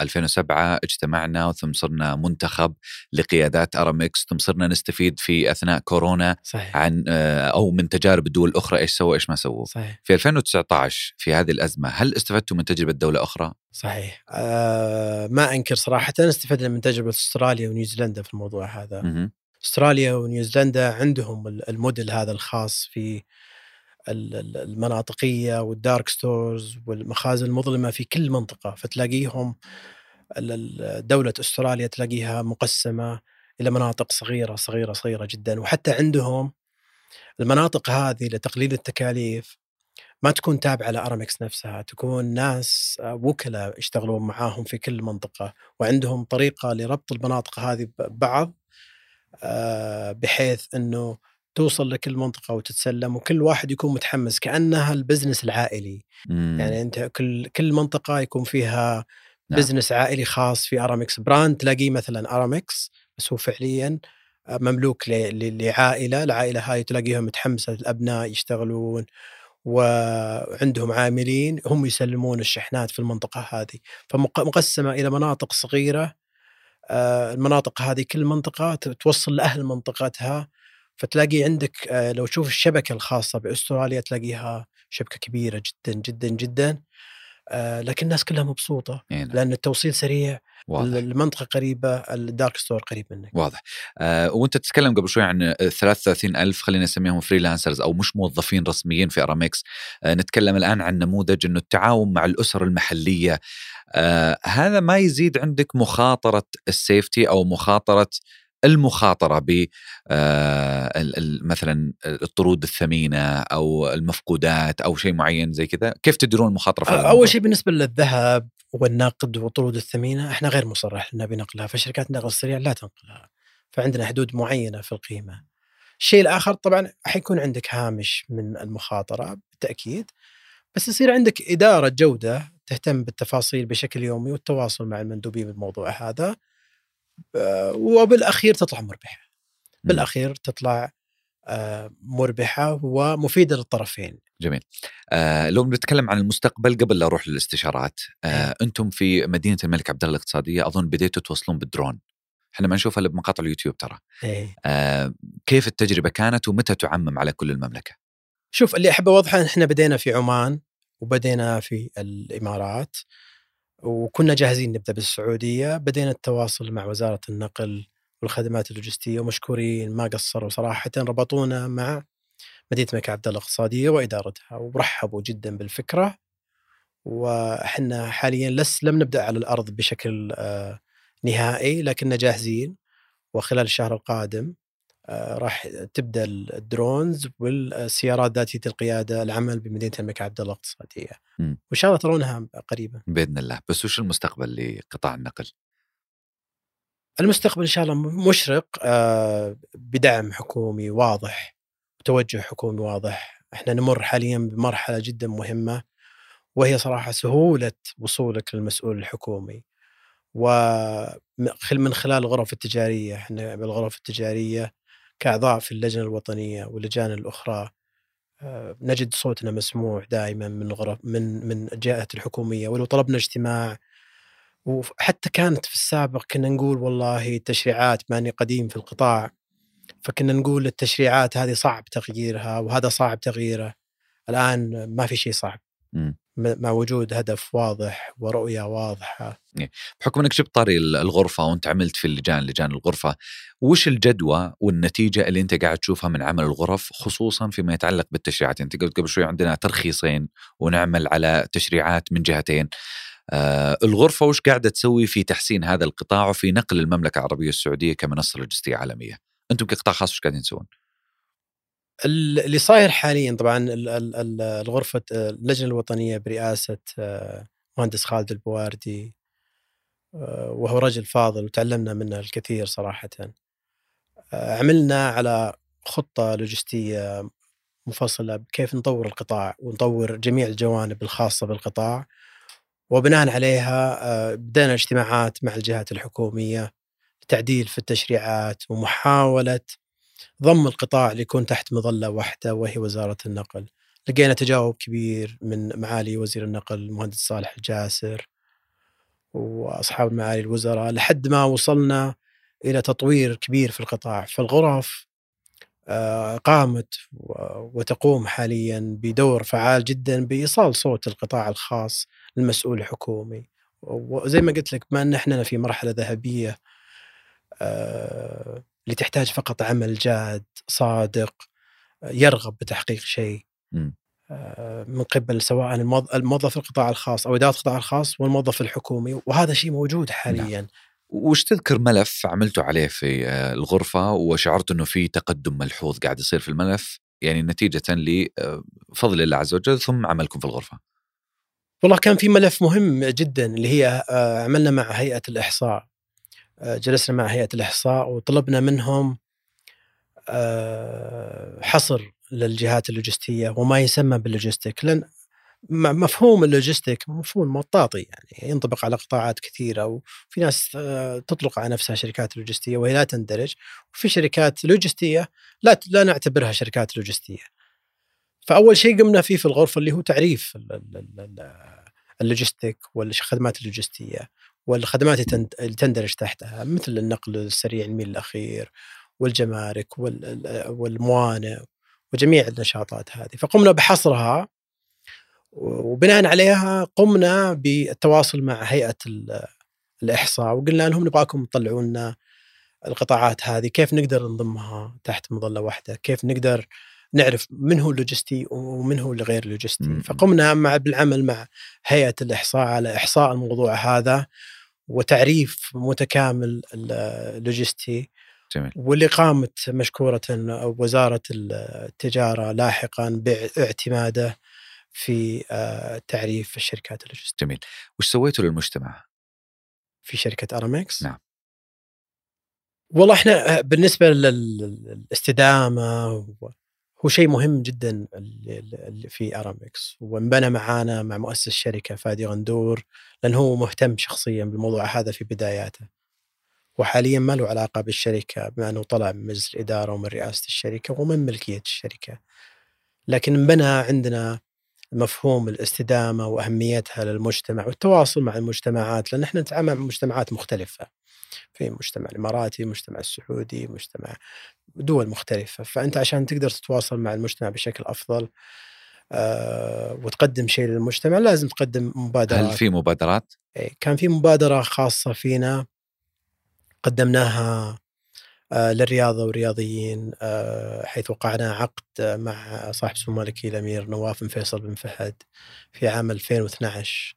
2007 اجتمعنا ثم صرنا منتخب لقيادات أرامكس ثم صرنا نستفيد في أثناء كورونا صحيح. عن آه، أو من تجارب الدول الأخرى إيش سووا إيش ما سووا. صحيح. في 2019 في هذه الأزمة هل استفدتوا من تجربة دولة أخرى؟ صحيح. آه ما أنكر صراحة استفدنا من تجربة أستراليا ونيوزيلندا في الموضوع هذا. مهم. أستراليا ونيوزيلندا عندهم ال- الموديل هذا الخاص في المناطقية وال dark stores والمخازن المظلمة في كل منطقة فتلاقيهم دولة أستراليا تلاقيها مقسمة إلى مناطق صغيرة صغيرة صغيرة جدا. وحتى عندهم المناطق هذه لتقليل التكاليف ما تكون تابعة لارامكس نفسها. تكون ناس آه، وكلاء يشتغلون معاهم في كل منطقة. وعندهم طريقة لربط المناطق هذه ببعض آه، بحيث إنه توصل لكل منطقه وتتسلم وكل واحد يكون متحمس كأنها ال business العائلي مم. يعني أنت كل كل منطقة يكون فيها نعم. business عائلي خاص في ارامكس brand تلاقيه مثلا ارامكس بس هو فعليا مملوك لعائلة العائلة هاي تلاقيها متحمسة الأبناء يشتغلون وعندهم عاملين هم يسلمون الشحنات في المنطقة هذه فمقسمه إلى مناطق صغيرة آه، المناطق هذه كل منطقة توصل لأهل منطقتها فتلاقي عندك آه، لو تشوف الشبكة الخاصة بأستراليا تلاقيها شبكة كبيرة جدا جدا جدا آه، لكن الناس كلها مبسوطة نعم. لأن التوصيل سريع واضح. المنطقة قريبة ال dark store قريب منك. واضح. آه وأنت تتكلم قبل شوي عن 33 ألف خلينا نسميهم freelancers أو مش موظفين رسميين في أرامكس آه نتكلم الآن عن نموذج أنه التعاون مع الأسر المحلية. آه هذا ما يزيد عندك مخاطرة السيفتي أو مخاطرة المخاطرة ب آه مثلا الطرود الثمينة أو المفقودات أو شيء معين زي كذا. كيف تديرون المخاطرة في؟ أول شيء بالنسبة للذهب والنقد والطرود الثمينة إحنا غير مصرح لنا بنقلها فشركات النقل السريع لا تنقلها فعندنا حدود معينة في القيمة. الشيء الآخر طبعا حيكون عندك هامش من المخاطرة بالتأكيد بس يصير عندك إدارة جودة تهتم بالتفاصيل بشكل يومي والتواصل مع المندوبين بالموضوع هذا. وبالأخير تطلع مربحة. بالأخير تطلع آه، مربحة ومفيدة للطرفين. جميل. آه لو بنتكلم عن المستقبل قبل لا أروح للاستشارات آه أنتم في مدينة الملك عبد الله الاقتصادية أظن بديتوا توصلون بالدرون. إحنا ما نشوفها إلا بمقاطع اليوتيوب ترى. إيه. آه كيف التجربة كانت ومتى تعمم على كل المملكة؟ شوف اللي أحب أوضحه إحنا بدينا في عمان وبدينا في الإمارات. وكنا جاهزين نبدأ بالسعودية بدينا التواصل مع وزارة النقل والخدمات اللوجستية ومشكورين ما قصروا صراحة ربطونا مع مدينة الملك عبد الله الاقتصادية وإدارتها ورحبوا جدا بالفكرة. وحنا حاليا لس لم نبدأ على الأرض بشكل آه، نهائي لكننا جاهزين. وخلال الشهر القادم راح تبدأ الدرونز والسيارات ذاتية القيادة العمل بمدينة الملك عبد الله الاقتصادية. وإن شاء الله ترونها قريبا. بإذن الله. بس وش المستقبل لقطاع النقل؟ المستقبل إن شاء الله مشرق آه، بدعم حكومي واضح وتوجه حكومي واضح. إحنا نمر حاليا بمرحلة جدا مهمة وهي صراحة سهولة وصولك للمسؤول الحكومي. ومن خلال الغرف التجارية إحنا بالغرف التجارية كإعضاء في اللجنة الوطنية واللجان الأخرى آه، نجد صوتنا مسموع دائما من غرف من من الجهات الحكومية ولو طلبنا اجتماع. وحتى كانت في السابق كنا نقول والله التشريعات ماني قديم في القطاع فكنا نقول التشريعات هذه صعب تغييرها وهذا صعب تغييره. الآن ما في شيء صعب. مع وجود هدف واضح ورؤية واضحة. بحكم إنك جبت طاري الغرفة وأنت عملت في اللجان لجان الغرفة وش الجدوى والنتيجة اللي أنت قاعد تشوفها من عمل الغرف خصوصا فيما يتعلق بالتشريعات؟ أنت قلت قبل شوي عندنا ترخيصين ونعمل على تشريعات من جهتين. آه الغرفة وش قاعدة تسوي في تحسين هذا القطاع وفي نقل المملكة العربية السعودية كمنصة لوجستية عالمية؟ أنتم كقطاع خاص وش قاعدين تسوون؟ اللي صاير حاليا طبعا الغرفة اللجنة الوطنية برئاسة آه، مهندس خالد البواردي آه، وهو رجل فاضل وتعلمنا منه الكثير صراحة. آه، عملنا على خطة لوجستية مفصلة بكيف نطور القطاع ونطور جميع الجوانب الخاصة بالقطاع وبناء عليها بدأنا اجتماعات مع الجهات الحكومية لتعديل في التشريعات ومحاولة ضم القطاع ليكون تحت مظلة واحدة وهي وزارة النقل. لقينا تجاوب كبير من معالي وزير النقل المهندس صالح الجاسر وأصحاب معالي الوزراء لحد ما وصلنا إلى تطوير كبير في القطاع، فالغرف آه، قامت وتقوم حاليا بدور فعال جدا بإيصال صوت القطاع الخاص للمسؤول الحكومي وزي ما قلت لك ما إن إحنا في مرحلة ذهبية آه، اللي تحتاج فقط عمل جاد صادق يرغب بتحقيق شيء آه، من قبل سواء الموظف القطاع الخاص أو إدارة القطاع الخاص والموظف الحكومي وهذا شيء موجود حاليا نعم. وش تذكر ملف عملتوا عليه في آه، الغرفة وشعرت إنه في تقدم ملحوظ قاعد يصير في الملف يعني نتيجة لفضل الله عز وجل ثم عملكم في الغرفة؟ والله كان في ملف مهم جدا اللي هي عملنا مع هيئة الإحصاء آه، جلسنا مع هيئة الإحصاء وطلبنا منهم آه، حصر للجهات اللوجستية وما يسمى بال logistic لأن مفهوم ال logistic مفهوم مطاطي يعني ينطبق على قطاعات كثيرة وفي ناس آه، تطلق على نفسها شركات لوجستية وهي لا تندرج وفي شركات لوجستية لا لا نعتبرها شركات لوجستية. فأول شيء قمنا فيه في الغرفة اللي هو تعريف اللوجستيك والخدمات اللوجستية والخدمات اللي تندرج تحتها مثل النقل السريع الميل الأخير والجمارك والموانئ وجميع النشاطات هذه. فقمنا بحصرها وبناء عليها قمنا بالتواصل مع هيئة الإحصاء وقلنا لهم نبغاكم تطلعوا لنا القطاعات هذه كيف نقدر نضمها تحت مظلة واحدة كيف نقدر نعرف من هو اللوجستي ومن هو الغير لوجستي فقمنا مع بالعمل مع هيئة الإحصاء على إحصاء الموضوع هذا وتعريف متكامل اللوجستي جميل. واللي قامت مشكورة وزارة التجارة لاحقا باعتماده في آه، تعريف الشركات اللوجستية جميل وش سويتوا للمجتمع؟ في شركة أرامكس؟ نعم والله إحنا بالنسبة للاستدامة هو شيء مهم جدا في ارامكس وانبنى معانا مع مؤسس الشركة فادي غندور لأن هو مهتم شخصيا بالموضوع هذا في بداياته وحاليا ما له علاقة بالشركة بما أنه طلع من مجلس الإدارة ومن رئاسة الشركة ومن ملكية الشركة. لكن انبنى عندنا مفهوم الاستدامة وأهميتها للمجتمع والتواصل مع المجتمعات لأن إحنا نتعامل مع مجتمعات مختلفة. في المجتمع الإماراتي، المجتمع السعودي، مجتمع دول مختلفة، فأنت عشان تقدر تتواصل مع المجتمع بشكل أفضل آه وتقدم شيء للمجتمع لازم تقدم مبادرات هل في مبادرات؟ إيه، كان في مبادرة خاصة فينا قدمناها آه للرياضة والرياضيين آه حيث وقعنا عقد مع صاحب سمو الملكي الامير نواف بن فيصل بن فهد في عام 2012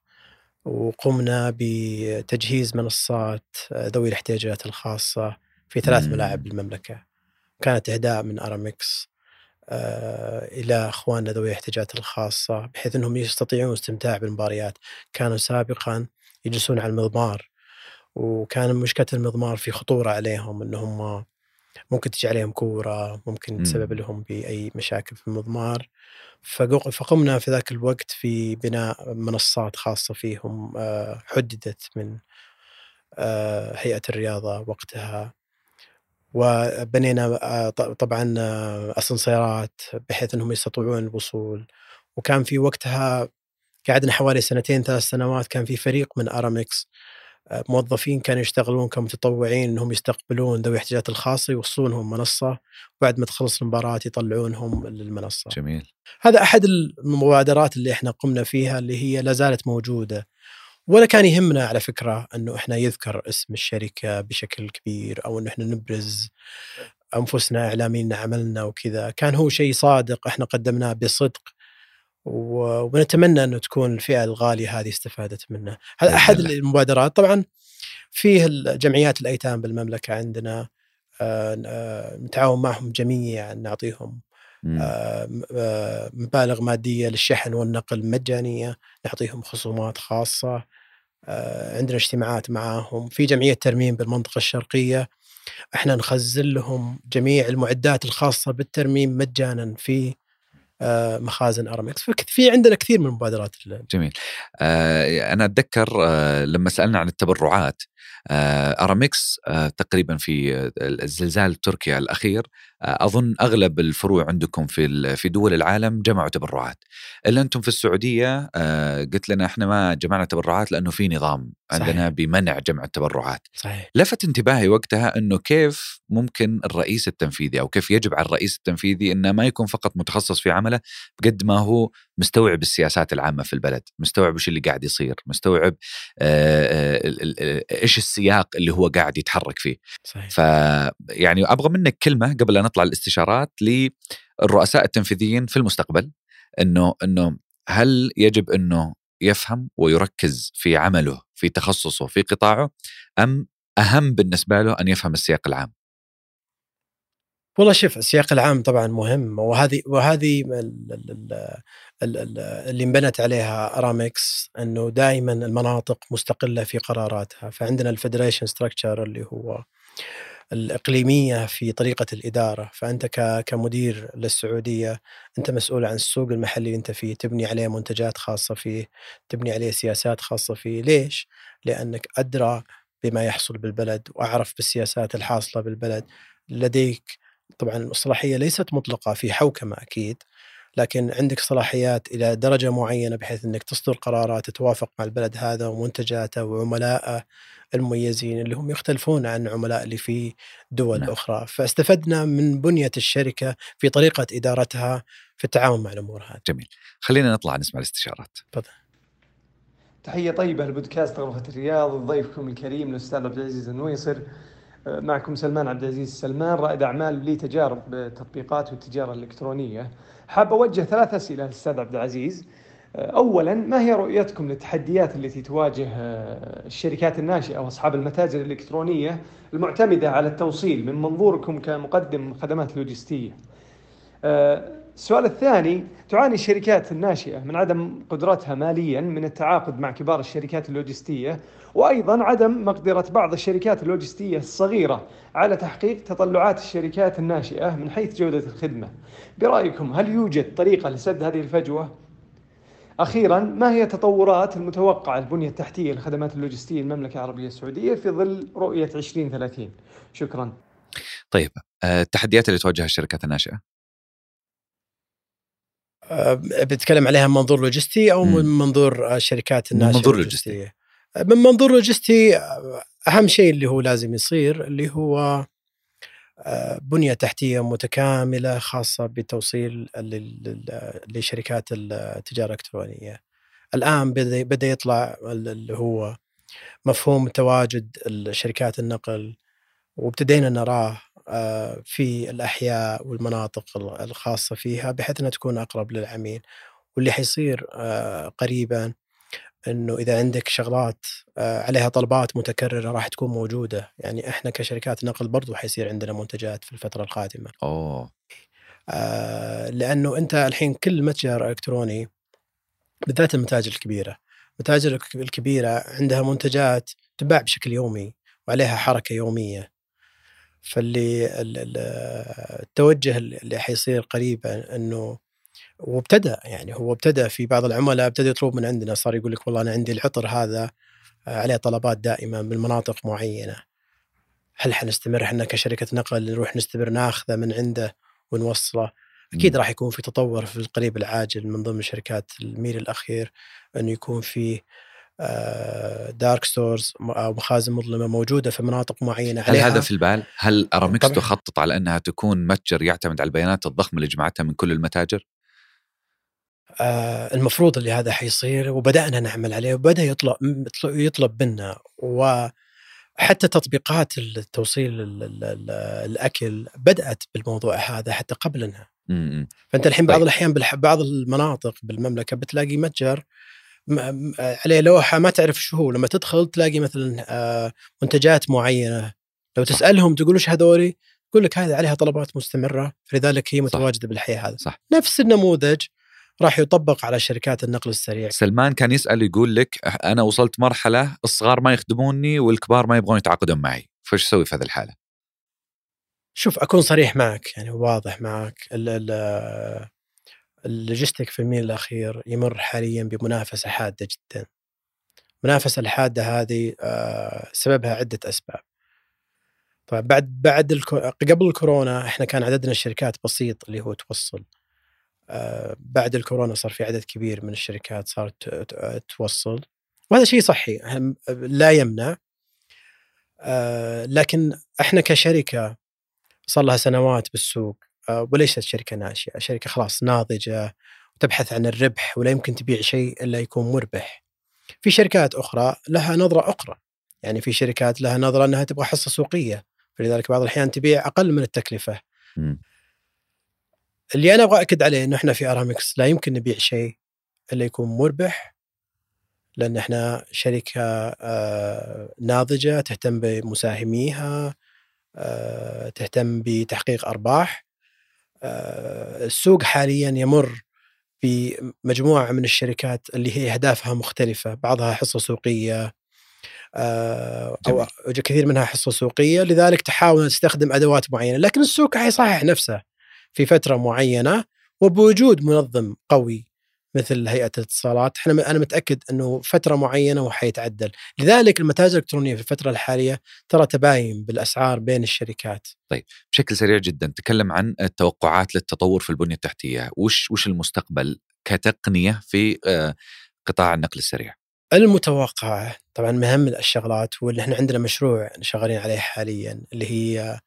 وقمنا بتجهيز منصات ذوي الاحتياجات الخاصة في ثلاث. ملاعب بالمملكه كانت إهداء من أرامكس آه، إلى اخواننا ذوي الاحتياجات الخاصة بحيث إنهم يستطيعون الاستمتاع بالمباريات كانوا سابقا يجلسون على المضمار وكان مشكلة المضمار في خطورة عليهم انهم ممكن تجي عليهم كورة ممكن مم. تسبب لهم بأي مشاكل في المضمار. فقمنا في ذاك الوقت في بناء منصات خاصة فيهم آه، حددت من آه، هيئة الرياضة وقتها. وبنينا آه، طبعا اسانسيرات بحيث إنهم يستطيعون الوصول. وكان في وقتها قعدنا حوالي سنتين ثلاث سنوات كان في فريق من أرامكس موظفين كانوا يشتغلون كمتطوعين إنهم يستقبلون ذوي الاحتياجات الخاصة يوصلونهم منصة وبعد ما تخلص المباراة يطلعونهم للمنصة. جميل. هذا أحد المبادرات اللي إحنا قمنا فيها اللي هي لا زالت موجودة. ولا كان يهمنا على فكرة إنه إحنا يذكر اسم الشركة بشكل كبير أو إنه إحنا نبرز أنفسنا اعلاميين عملنا وكذا، كان هو شيء صادق إحنا قدمناه بصدق. ونتمنى أنه تكون الفئة الغالية هذه استفادت منه. هذا أحد. المبادرات طبعا فيه جمعيات الأيتام بالمملكة عندنا آه، آه، نتعاون معهم جميعا نعطيهم. آه، مبالغ مادية للشحن والنقل مجانية نعطيهم خصومات خاصة عندنا اجتماعات معاهم في جمعية ترميم بالمنطقة الشرقية إحنا نخزن لهم جميع المعدات الخاصة بالترميم مجانا في مخازن أرامكس. فك- في عندنا كثير من المبادرات ال- جميل. آه أنا أتذكر آه لما سألنا عن التبرعات آه أرامكس آه تقريبا في آه، الزلزال تركيا الأخير آه أظن أغلب الفروع عندكم في في دول العالم جمعوا تبرعات. إلا أنتم في السعودية آه قلت لنا إحنا ما جمعنا تبرعات لأنه في نظام صحيح. عندنا بمنع جمع التبرعات. صحيح. لفت انتباهي وقتها إنه كيف ممكن الرئيس التنفيذي أو كيف يجب على الرئيس التنفيذي إنه ما يكون فقط متخصص في عمله بقد ما هو مستوعب السياسات العامة في البلد، مستوعب إيش اللي قاعد يصير، مستوعب آه، آه، إيش السياق اللي هو قاعد يتحرك فيه، صحيح ف يعني أبغى منك كلمة قبل لا نطلع الاستشارات للرؤساء التنفيذيين في المستقبل إنه إنه هل يجب إنه يفهم ويركز في عمله في تخصصه في قطاعه أم أهم بالنسبة له أن يفهم السياق العام؟ والله شوف السياق العام طبعا مهم وهذه وهذه ال- ال- ال- ال- ال- اللي انبنت عليها ارامكس إنه دائما المناطق مستقلة في قراراتها. فعندنا ال federation structure اللي هو الإقليمية في طريقة الإدارة. فأنت كمدير للسعودية أنت مسؤول عن السوق المحلي اللي أنت فيه. تبني عليه منتجات خاصة فيه تبني عليه سياسات خاصة فيه. ليش؟ لأنك أدرى بما يحصل بالبلد وأعرف بالسياسات الحاصلة بالبلد. لديك طبعا الصلاحية ليست مطلقة في حوكمة أكيد لكن عندك صلاحيات إلى درجة معينة بحيث إنك تصدر قرارات تتوافق مع البلد هذا ومنتجاته وعملائه المميزين اللي هم يختلفون عن عملاء اللي في دول نعم. أخرى، فاستفدنا من بنية الشركة في طريقة إدارتها في التعاون مع الأمور هذه. جميل. خلينا نطلع نسمع الاستشارات. تحية طيبة لبودكاست غرفة الرياض وضيفكم الكريم الأستاذ عبد العزيز النويصر. معكم سلمان عبد العزيز سلمان رائد أعمال لي تجارب بالتطبيقات والتجارة الإلكترونية. حاب أوجه ثلاث أسئلة للأستاذ عبد العزيز أولا ما هي رؤيتكم للتحديات التي تواجه آه، الشركات الناشئة وأصحاب المتاجر الإلكترونية المعتمدة على التوصيل من منظوركم كمقدم خدمات لوجستية؟ آه، السؤال الثاني تعاني الشركات الناشئة من عدم قدرتها ماليا من التعاقد مع كبار الشركات اللوجستية وأيضا عدم مقدرة بعض الشركات اللوجستية الصغيرة على تحقيق تطلعات الشركات الناشئة من حيث جودة الخدمة. برأيكم هل يوجد طريقة لسد هذه الفجوة؟ أخيرا ما هي تطورات المتوقعة البنية التحتية لخدمات اللوجستية المملكة العربية السعودية في ظل رؤية 2030 شكرا. طيب آه، التحديات اللي تواجهها الشركات الناشئة؟ آه، بتكلم عليها من منظور لوجستي أو. من منظور الشركات من الناشئة منظور اللوجستية؟ من منظور لوجستي آه، أهم شيء اللي هو لازم يصير اللي هو آه، بنية تحتية متكاملة خاصة بتوصيل لشركات التجارة الإلكترونية. الآن بدأ يطلع اللي هو مفهوم تواجد شركات النقل وابتدينا نراه آه، في الأحياء والمناطق الخاصة فيها بحيث إنها تكون أقرب للعميل. واللي حيصير آه، قريبا إنه إذا عندك شغلات آه، عليها طلبات متكررة راح تكون موجودة. يعني إحنا كشركات نقل برضو حيصير عندنا منتجات في الفترة القادمة. أوه. آه، لأنه أنت الحين كل متجر إلكتروني بالذات المتاجر الكبيرة المتاجر الك- الكبيرة عندها منتجات تباع بشكل يومي وعليها حركة يومية. فاللي ال- ال- التوجه اللي حيصير قريبا أنه وابتدى يعني هو ابتدى في بعض العملاء ابتدى يطلب من عندنا صار يقول لك والله أنا عندي العطر هذا آه، عليه طلبات دائمة من مناطق معينة هل حنستمر إحنا كشركة نقل نروح نستمر ناخذه من عنده ونوصله أكيد. راح يكون في تطور في القريب العاجل من ضمن شركات الميل الأخير انه يكون في dark stores أو مخازن مظلمة موجودة في مناطق معينة هل هذا في البال؟ هل ارامكس. تخطط على أنها تكون متجر يعتمد على البيانات الضخمة اللي جمعتها من كل المتاجر؟ آه، المفروض اللي هذا حيصير وبدأنا نعمل عليه وبدأ يطلب يطلب منا وحتى تطبيقات التوصيل ال- ال- ال- الأكل بدأت بالموضوع هذا حتى قبلنا فأنت الحين بعض طيب. الأحيان بعض المناطق بالمملكة بتلاقي متجر عليه لوحة ما تعرف شو هو. لما تدخل تلاقي مثلا آه، منتجات معينة. لو تسألهم تقول إيش هذولي؟ يقول لك هذه عليها طلبات مستمرة فلذلك هي. متواجدة بالحي هذا صح. نفس النموذج راح يطبق على شركات النقل السريع. سلمان كان يسأل يقول لك أنا وصلت مرحلة الصغار ما يخدموني والكبار ما يبغون يتعاقدون معي، فايش أسوي في هذه الحالة؟ شوف أكون صريح معك يعني واضح معك. ال- ال- اللوجستيك في الميل الأخير يمر حاليا بمنافسة حادة جدا. المنافسه الحادة هذه آه، سببها عدة أسباب. طبعا بعد بعد. قبل الكورونا إحنا كان عددنا الشركات بسيط اللي هو توصل. آه، بعد الكورونا صار في عدد كبير من الشركات صارت توصل وهذا شيء صحي لا يمنع آه، لكن إحنا كشركة صار لها سنوات بالسوق وليست شركه ناشئة، شركة خلاص ناضجة وتبحث عن الربح ولا يمكن تبيع شيء إلا يكون مربح. في شركات أخرى لها نظرة أخرى، يعني في شركات لها نظرة إنها تبغى حصة سوقية، فلذلك بعض الأحيان تبيع أقل من التكلفة. اللي أنا أبغى أكد عليه إنه إحنا في أرامكس لا يمكن نبيع شيء إلا يكون مربح لأن إحنا شركة آه، ناضجة تهتم بمساهميها آه، تهتم بتحقيق أرباح. آه، السوق حاليا يمر بمجموعه من الشركات اللي هي أهدافها مختلفة بعضها حصة سوقية آه، أو كثير منها حصة سوقية لذلك تحاول تستخدم أدوات معينة. لكن السوق حيصحح نفسه في فترة معينة وبوجود منظم قوي مثل هيئة الاتصالات إحنا أنا متأكد إنه فترة معينة وحيتعدل لذلك المتاجر الإلكترونية في الفترة الحالية ترى تباين بالأسعار بين الشركات بشكل سريع جدا تكلم عن التوقعات للتطور في البنية التحتية، وش وش المستقبل كتقنية في آه، قطاع النقل السريع؟ المتوقع طبعا من أهم الشغلات واللي إحنا عندنا مشروع شغالين عليه حاليا اللي هي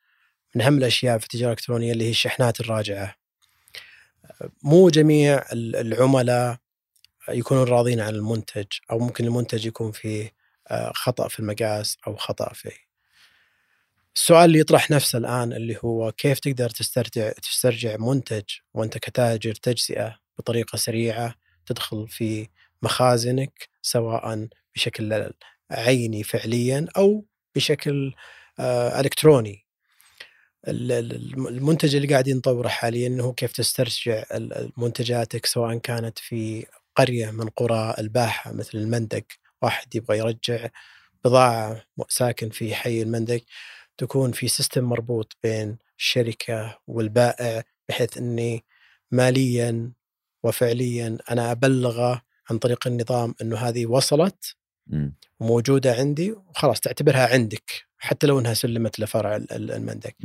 من أهم الأشياء في التجارة الإلكترونية اللي هي الشحنات الراجعة. مو جميع ال- العملاء يكونون راضين عن المنتج أو ممكن المنتج يكون فيه آه، خطأ في المقاس أو خطأ في السؤال اللي يطرح نفسه الآن اللي هو كيف تقدر تسترجع تسترجع منتج وأنت كتاجر تجزئة بطريقة سريعة تدخل في مخازنك سواء بشكل عيني فعليا أو بشكل آه، إلكتروني. ال- ال- المنتج اللي قاعدين نطوره حاليا إنه كيف تسترجع منتجاتك سواء كانت في قرية من قرى الباحة مثل المندق، واحد يبغى يرجع بضاعة ساكن في حي المندق تكون في سيستم مربوط بين الشركة والبائع بحيث إني ماليا وفعليا أنا أبلغه عن طريق النظام إنه هذه وصلت مم. وموجودة عندي وخلاص تعتبرها عندك حتى لو إنها سلمت لفرع ال- ال- المندك.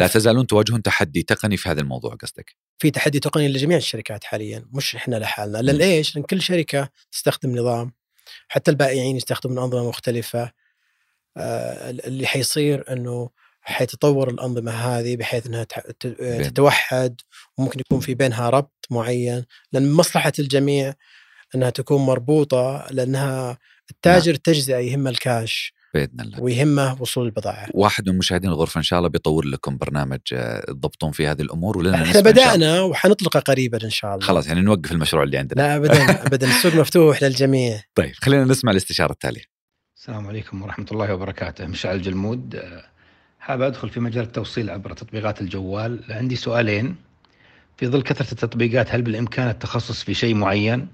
لا تزالون تواجهون تحدي تقني في هذا الموضوع قصدك؟ في تحدي تقني لجميع الشركات حاليا مش إحنا لحالنا لأن. إيش؟ لأن كل شركة تستخدم نظام حتى البائعين يستخدمون أنظمة مختلفة. آه، اللي حيصير إنه حيتطور الأنظمة هذه بحيث إنها تتوحد وممكن يكون في بينها ربط معين. لأن مصلحة الجميع إنها تكون مربوطة لأنها التاجر التجزئة يهمه الكاش. بإذن الله. ويهمه وصول البضاعة. واحد من مشاهدين الغرفة إن شاء الله بيطور لكم برنامج آه، تضبطون فيه هذه الأمور ولنا إحنا. بدأنا وحنطلقه قريبا إن شاء الله. خلاص يعني نوقف المشروع اللي عندنا. لا ابدا ابدا. السوق مفتوح للجميع. طيب خلينا نسمع الاستشارة التالية. السلام عليكم ورحمة الله وبركاته. مشعل الجلمود أه، حاب أدخل في مجال التوصيل عبر تطبيقات الجوال. عندي سؤالين. في ظل كثرة التطبيقات هل بالإمكان التخصص في شيء معين؟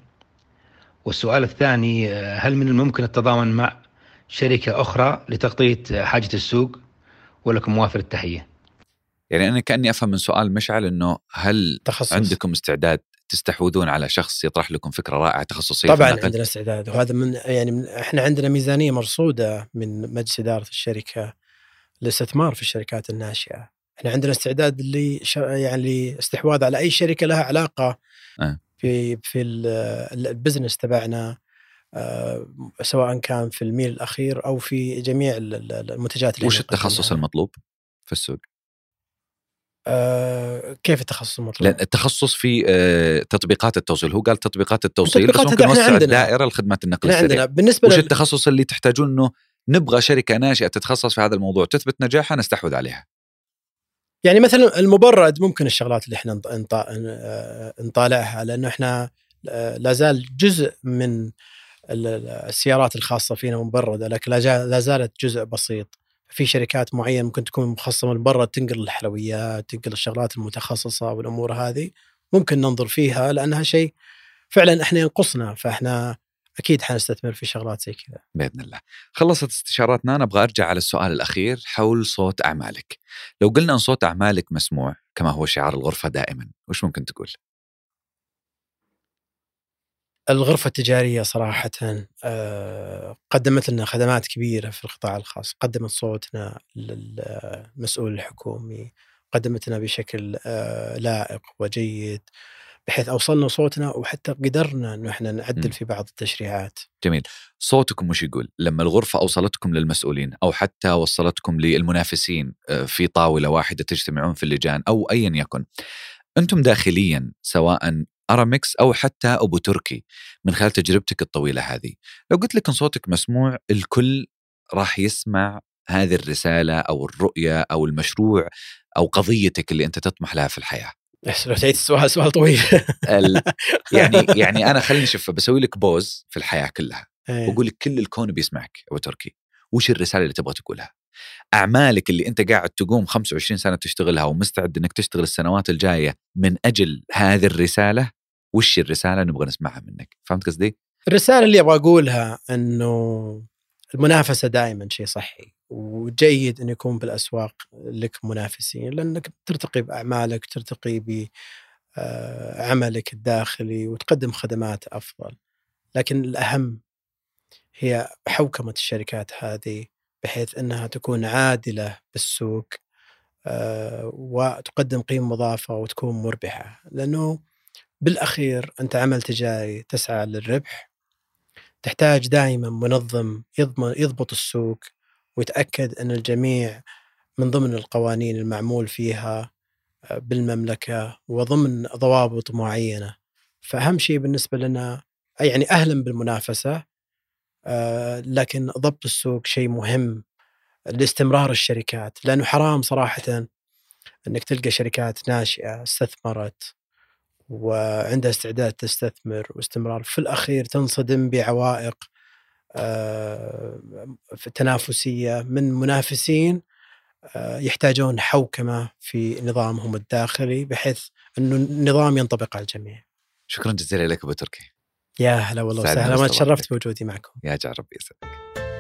والسؤال الثاني أه، هل من الممكن التضامن مع شركة أخرى لتغطية حاجة السوق ولكم موافر التحية يعني أنا كأني أفهم من سؤال مشعل إنه هل تخصص عندكم استعداد تستحوذون على شخص يطرح لكم فكرة رائعة تخصصية طبعا؟ عندنا استعداد وهذا من يعني من إحنا عندنا ميزانية مرصودة من مجلس إدارة الشركة للاستثمار في الشركات الناشئة. إحنا عندنا استعداد اللي يعني لاستحواذ على أي شركة لها علاقة أه. في في ال- ال- البزنس تبعنا سواء كان في الميل الأخير أو في جميع ال- ال- المنتجات اللي وش التخصص. المطلوب في السوق؟ آه، كيف التخصص المطلوب؟ لأن التخصص في آه، تطبيقات التوصيل هو قال تطبيقات التوصيل بس ممكن نوسع. الدائرة لخدمات النقل السريع عندنا بالنسبة وش التخصص اللي تحتاجون إنه نبغى شركة ناشئة تتخصص في هذا الموضوع تثبت نجاحها نستحوذ عليها يعني مثلا المبرد ممكن الشغلات اللي إحنا آه، نطالعها لأنه إحنا آه، لا زال جزء من السيارات الخاصة فينا مبرده لكن لا زالت جزء بسيط في شركات معينة ممكن تكون مخصصة مبرد تنقل الحلويات تنقل الشغلات المتخصصة والأمور هذه ممكن ننظر فيها لأنها شيء فعلا إحنا ينقصنا فإحنا أكيد حنستثمر في شغلات زي كذا بإذن الله. خلصت استشاراتنا أنا أبغى أرجع على السؤال الأخير حول صوت أعمالك. لو قلنا إن صوت أعمالك مسموع كما هو شعار الغرفة دائما، وش ممكن تقول؟ الغرفة التجارية صراحة آه، قدمت لنا خدمات كبيرة في القطاع الخاص قدمت صوتنا للمسؤول الحكومي قدمت لنا بشكل آه، لائق وجيد بحيث أوصلنا صوتنا وحتى قدرنا أنه إحنا. نعدل في بعض التشريعات جميل. صوتكم وش يقول؟ لما الغرفة أوصلتكم للمسؤولين أو حتى وصلتكم للمنافسين آه، في طاولة واحدة تجتمعون في اللجان أو ايا يكن. أنتم داخليا سواء أرامكس أو حتى أبو تركي من خلال تجربتك الطويلة هذه، لو قلت لك ان صوتك مسموع الكل راح يسمع هذه الرسالة أو الرؤية أو المشروع أو قضيتك اللي أنت تطمح لها في الحياة. لو تعيد السؤال سؤال طويل. يعني يعني أنا خليني شوف بسوي لك بوز في الحياة كلها إيه. وأقول لك كل الكون بيسمعك أبو تركي وش الرسالة اللي تبغى تقولها أعمالك اللي أنت قاعد تقوم 25 سنة تشتغلها ومستعد إنك تشتغل السنوات الجاية من أجل هذه الرسالة وش الرسالة نبغى نسمعها منك؟ فهمت قصدي؟ الرسالة اللي أبغى أقولها أنه المنافسة دائما شيء صحي وجيد أن يكون بالأسواق لك منافسين لأنك ترتقي بأعمالك ترتقي بعملك الداخلي وتقدم خدمات أفضل. لكن الأهم هي حوكمة الشركات هذه بحيث أنها تكون عادلة بالسوق آه، وتقدم قيمة مضافة وتكون مربحة. لأنه بالأخير أنت عمل تجاري تسعى للربح تحتاج دائما منظم يضمن يضبط السوق ويتأكد أن الجميع من ضمن القوانين المعمول فيها آه، بالمملكة وضمن ضوابط معينة. فأهم شيء بالنسبة لنا يعني أهلا بالمنافسة آه، لكن ضبط السوق شيء مهم لاستمرار الشركات لأنه حرام صراحة أنك تلقى شركات ناشئة استثمرت وعندها استعداد تستثمر واستمرار في الأخير تنصدم بعوائق آه، تنافسية من منافسين آه، يحتاجون حوكمة في نظامهم الداخلي بحيث أنه النظام ينطبق على الجميع. شكرا جزيلا لك أبو تركي. يا هلا والله وسهلا ما. تشرفت بوجودي معكم. يا جعل ربي يسعدك.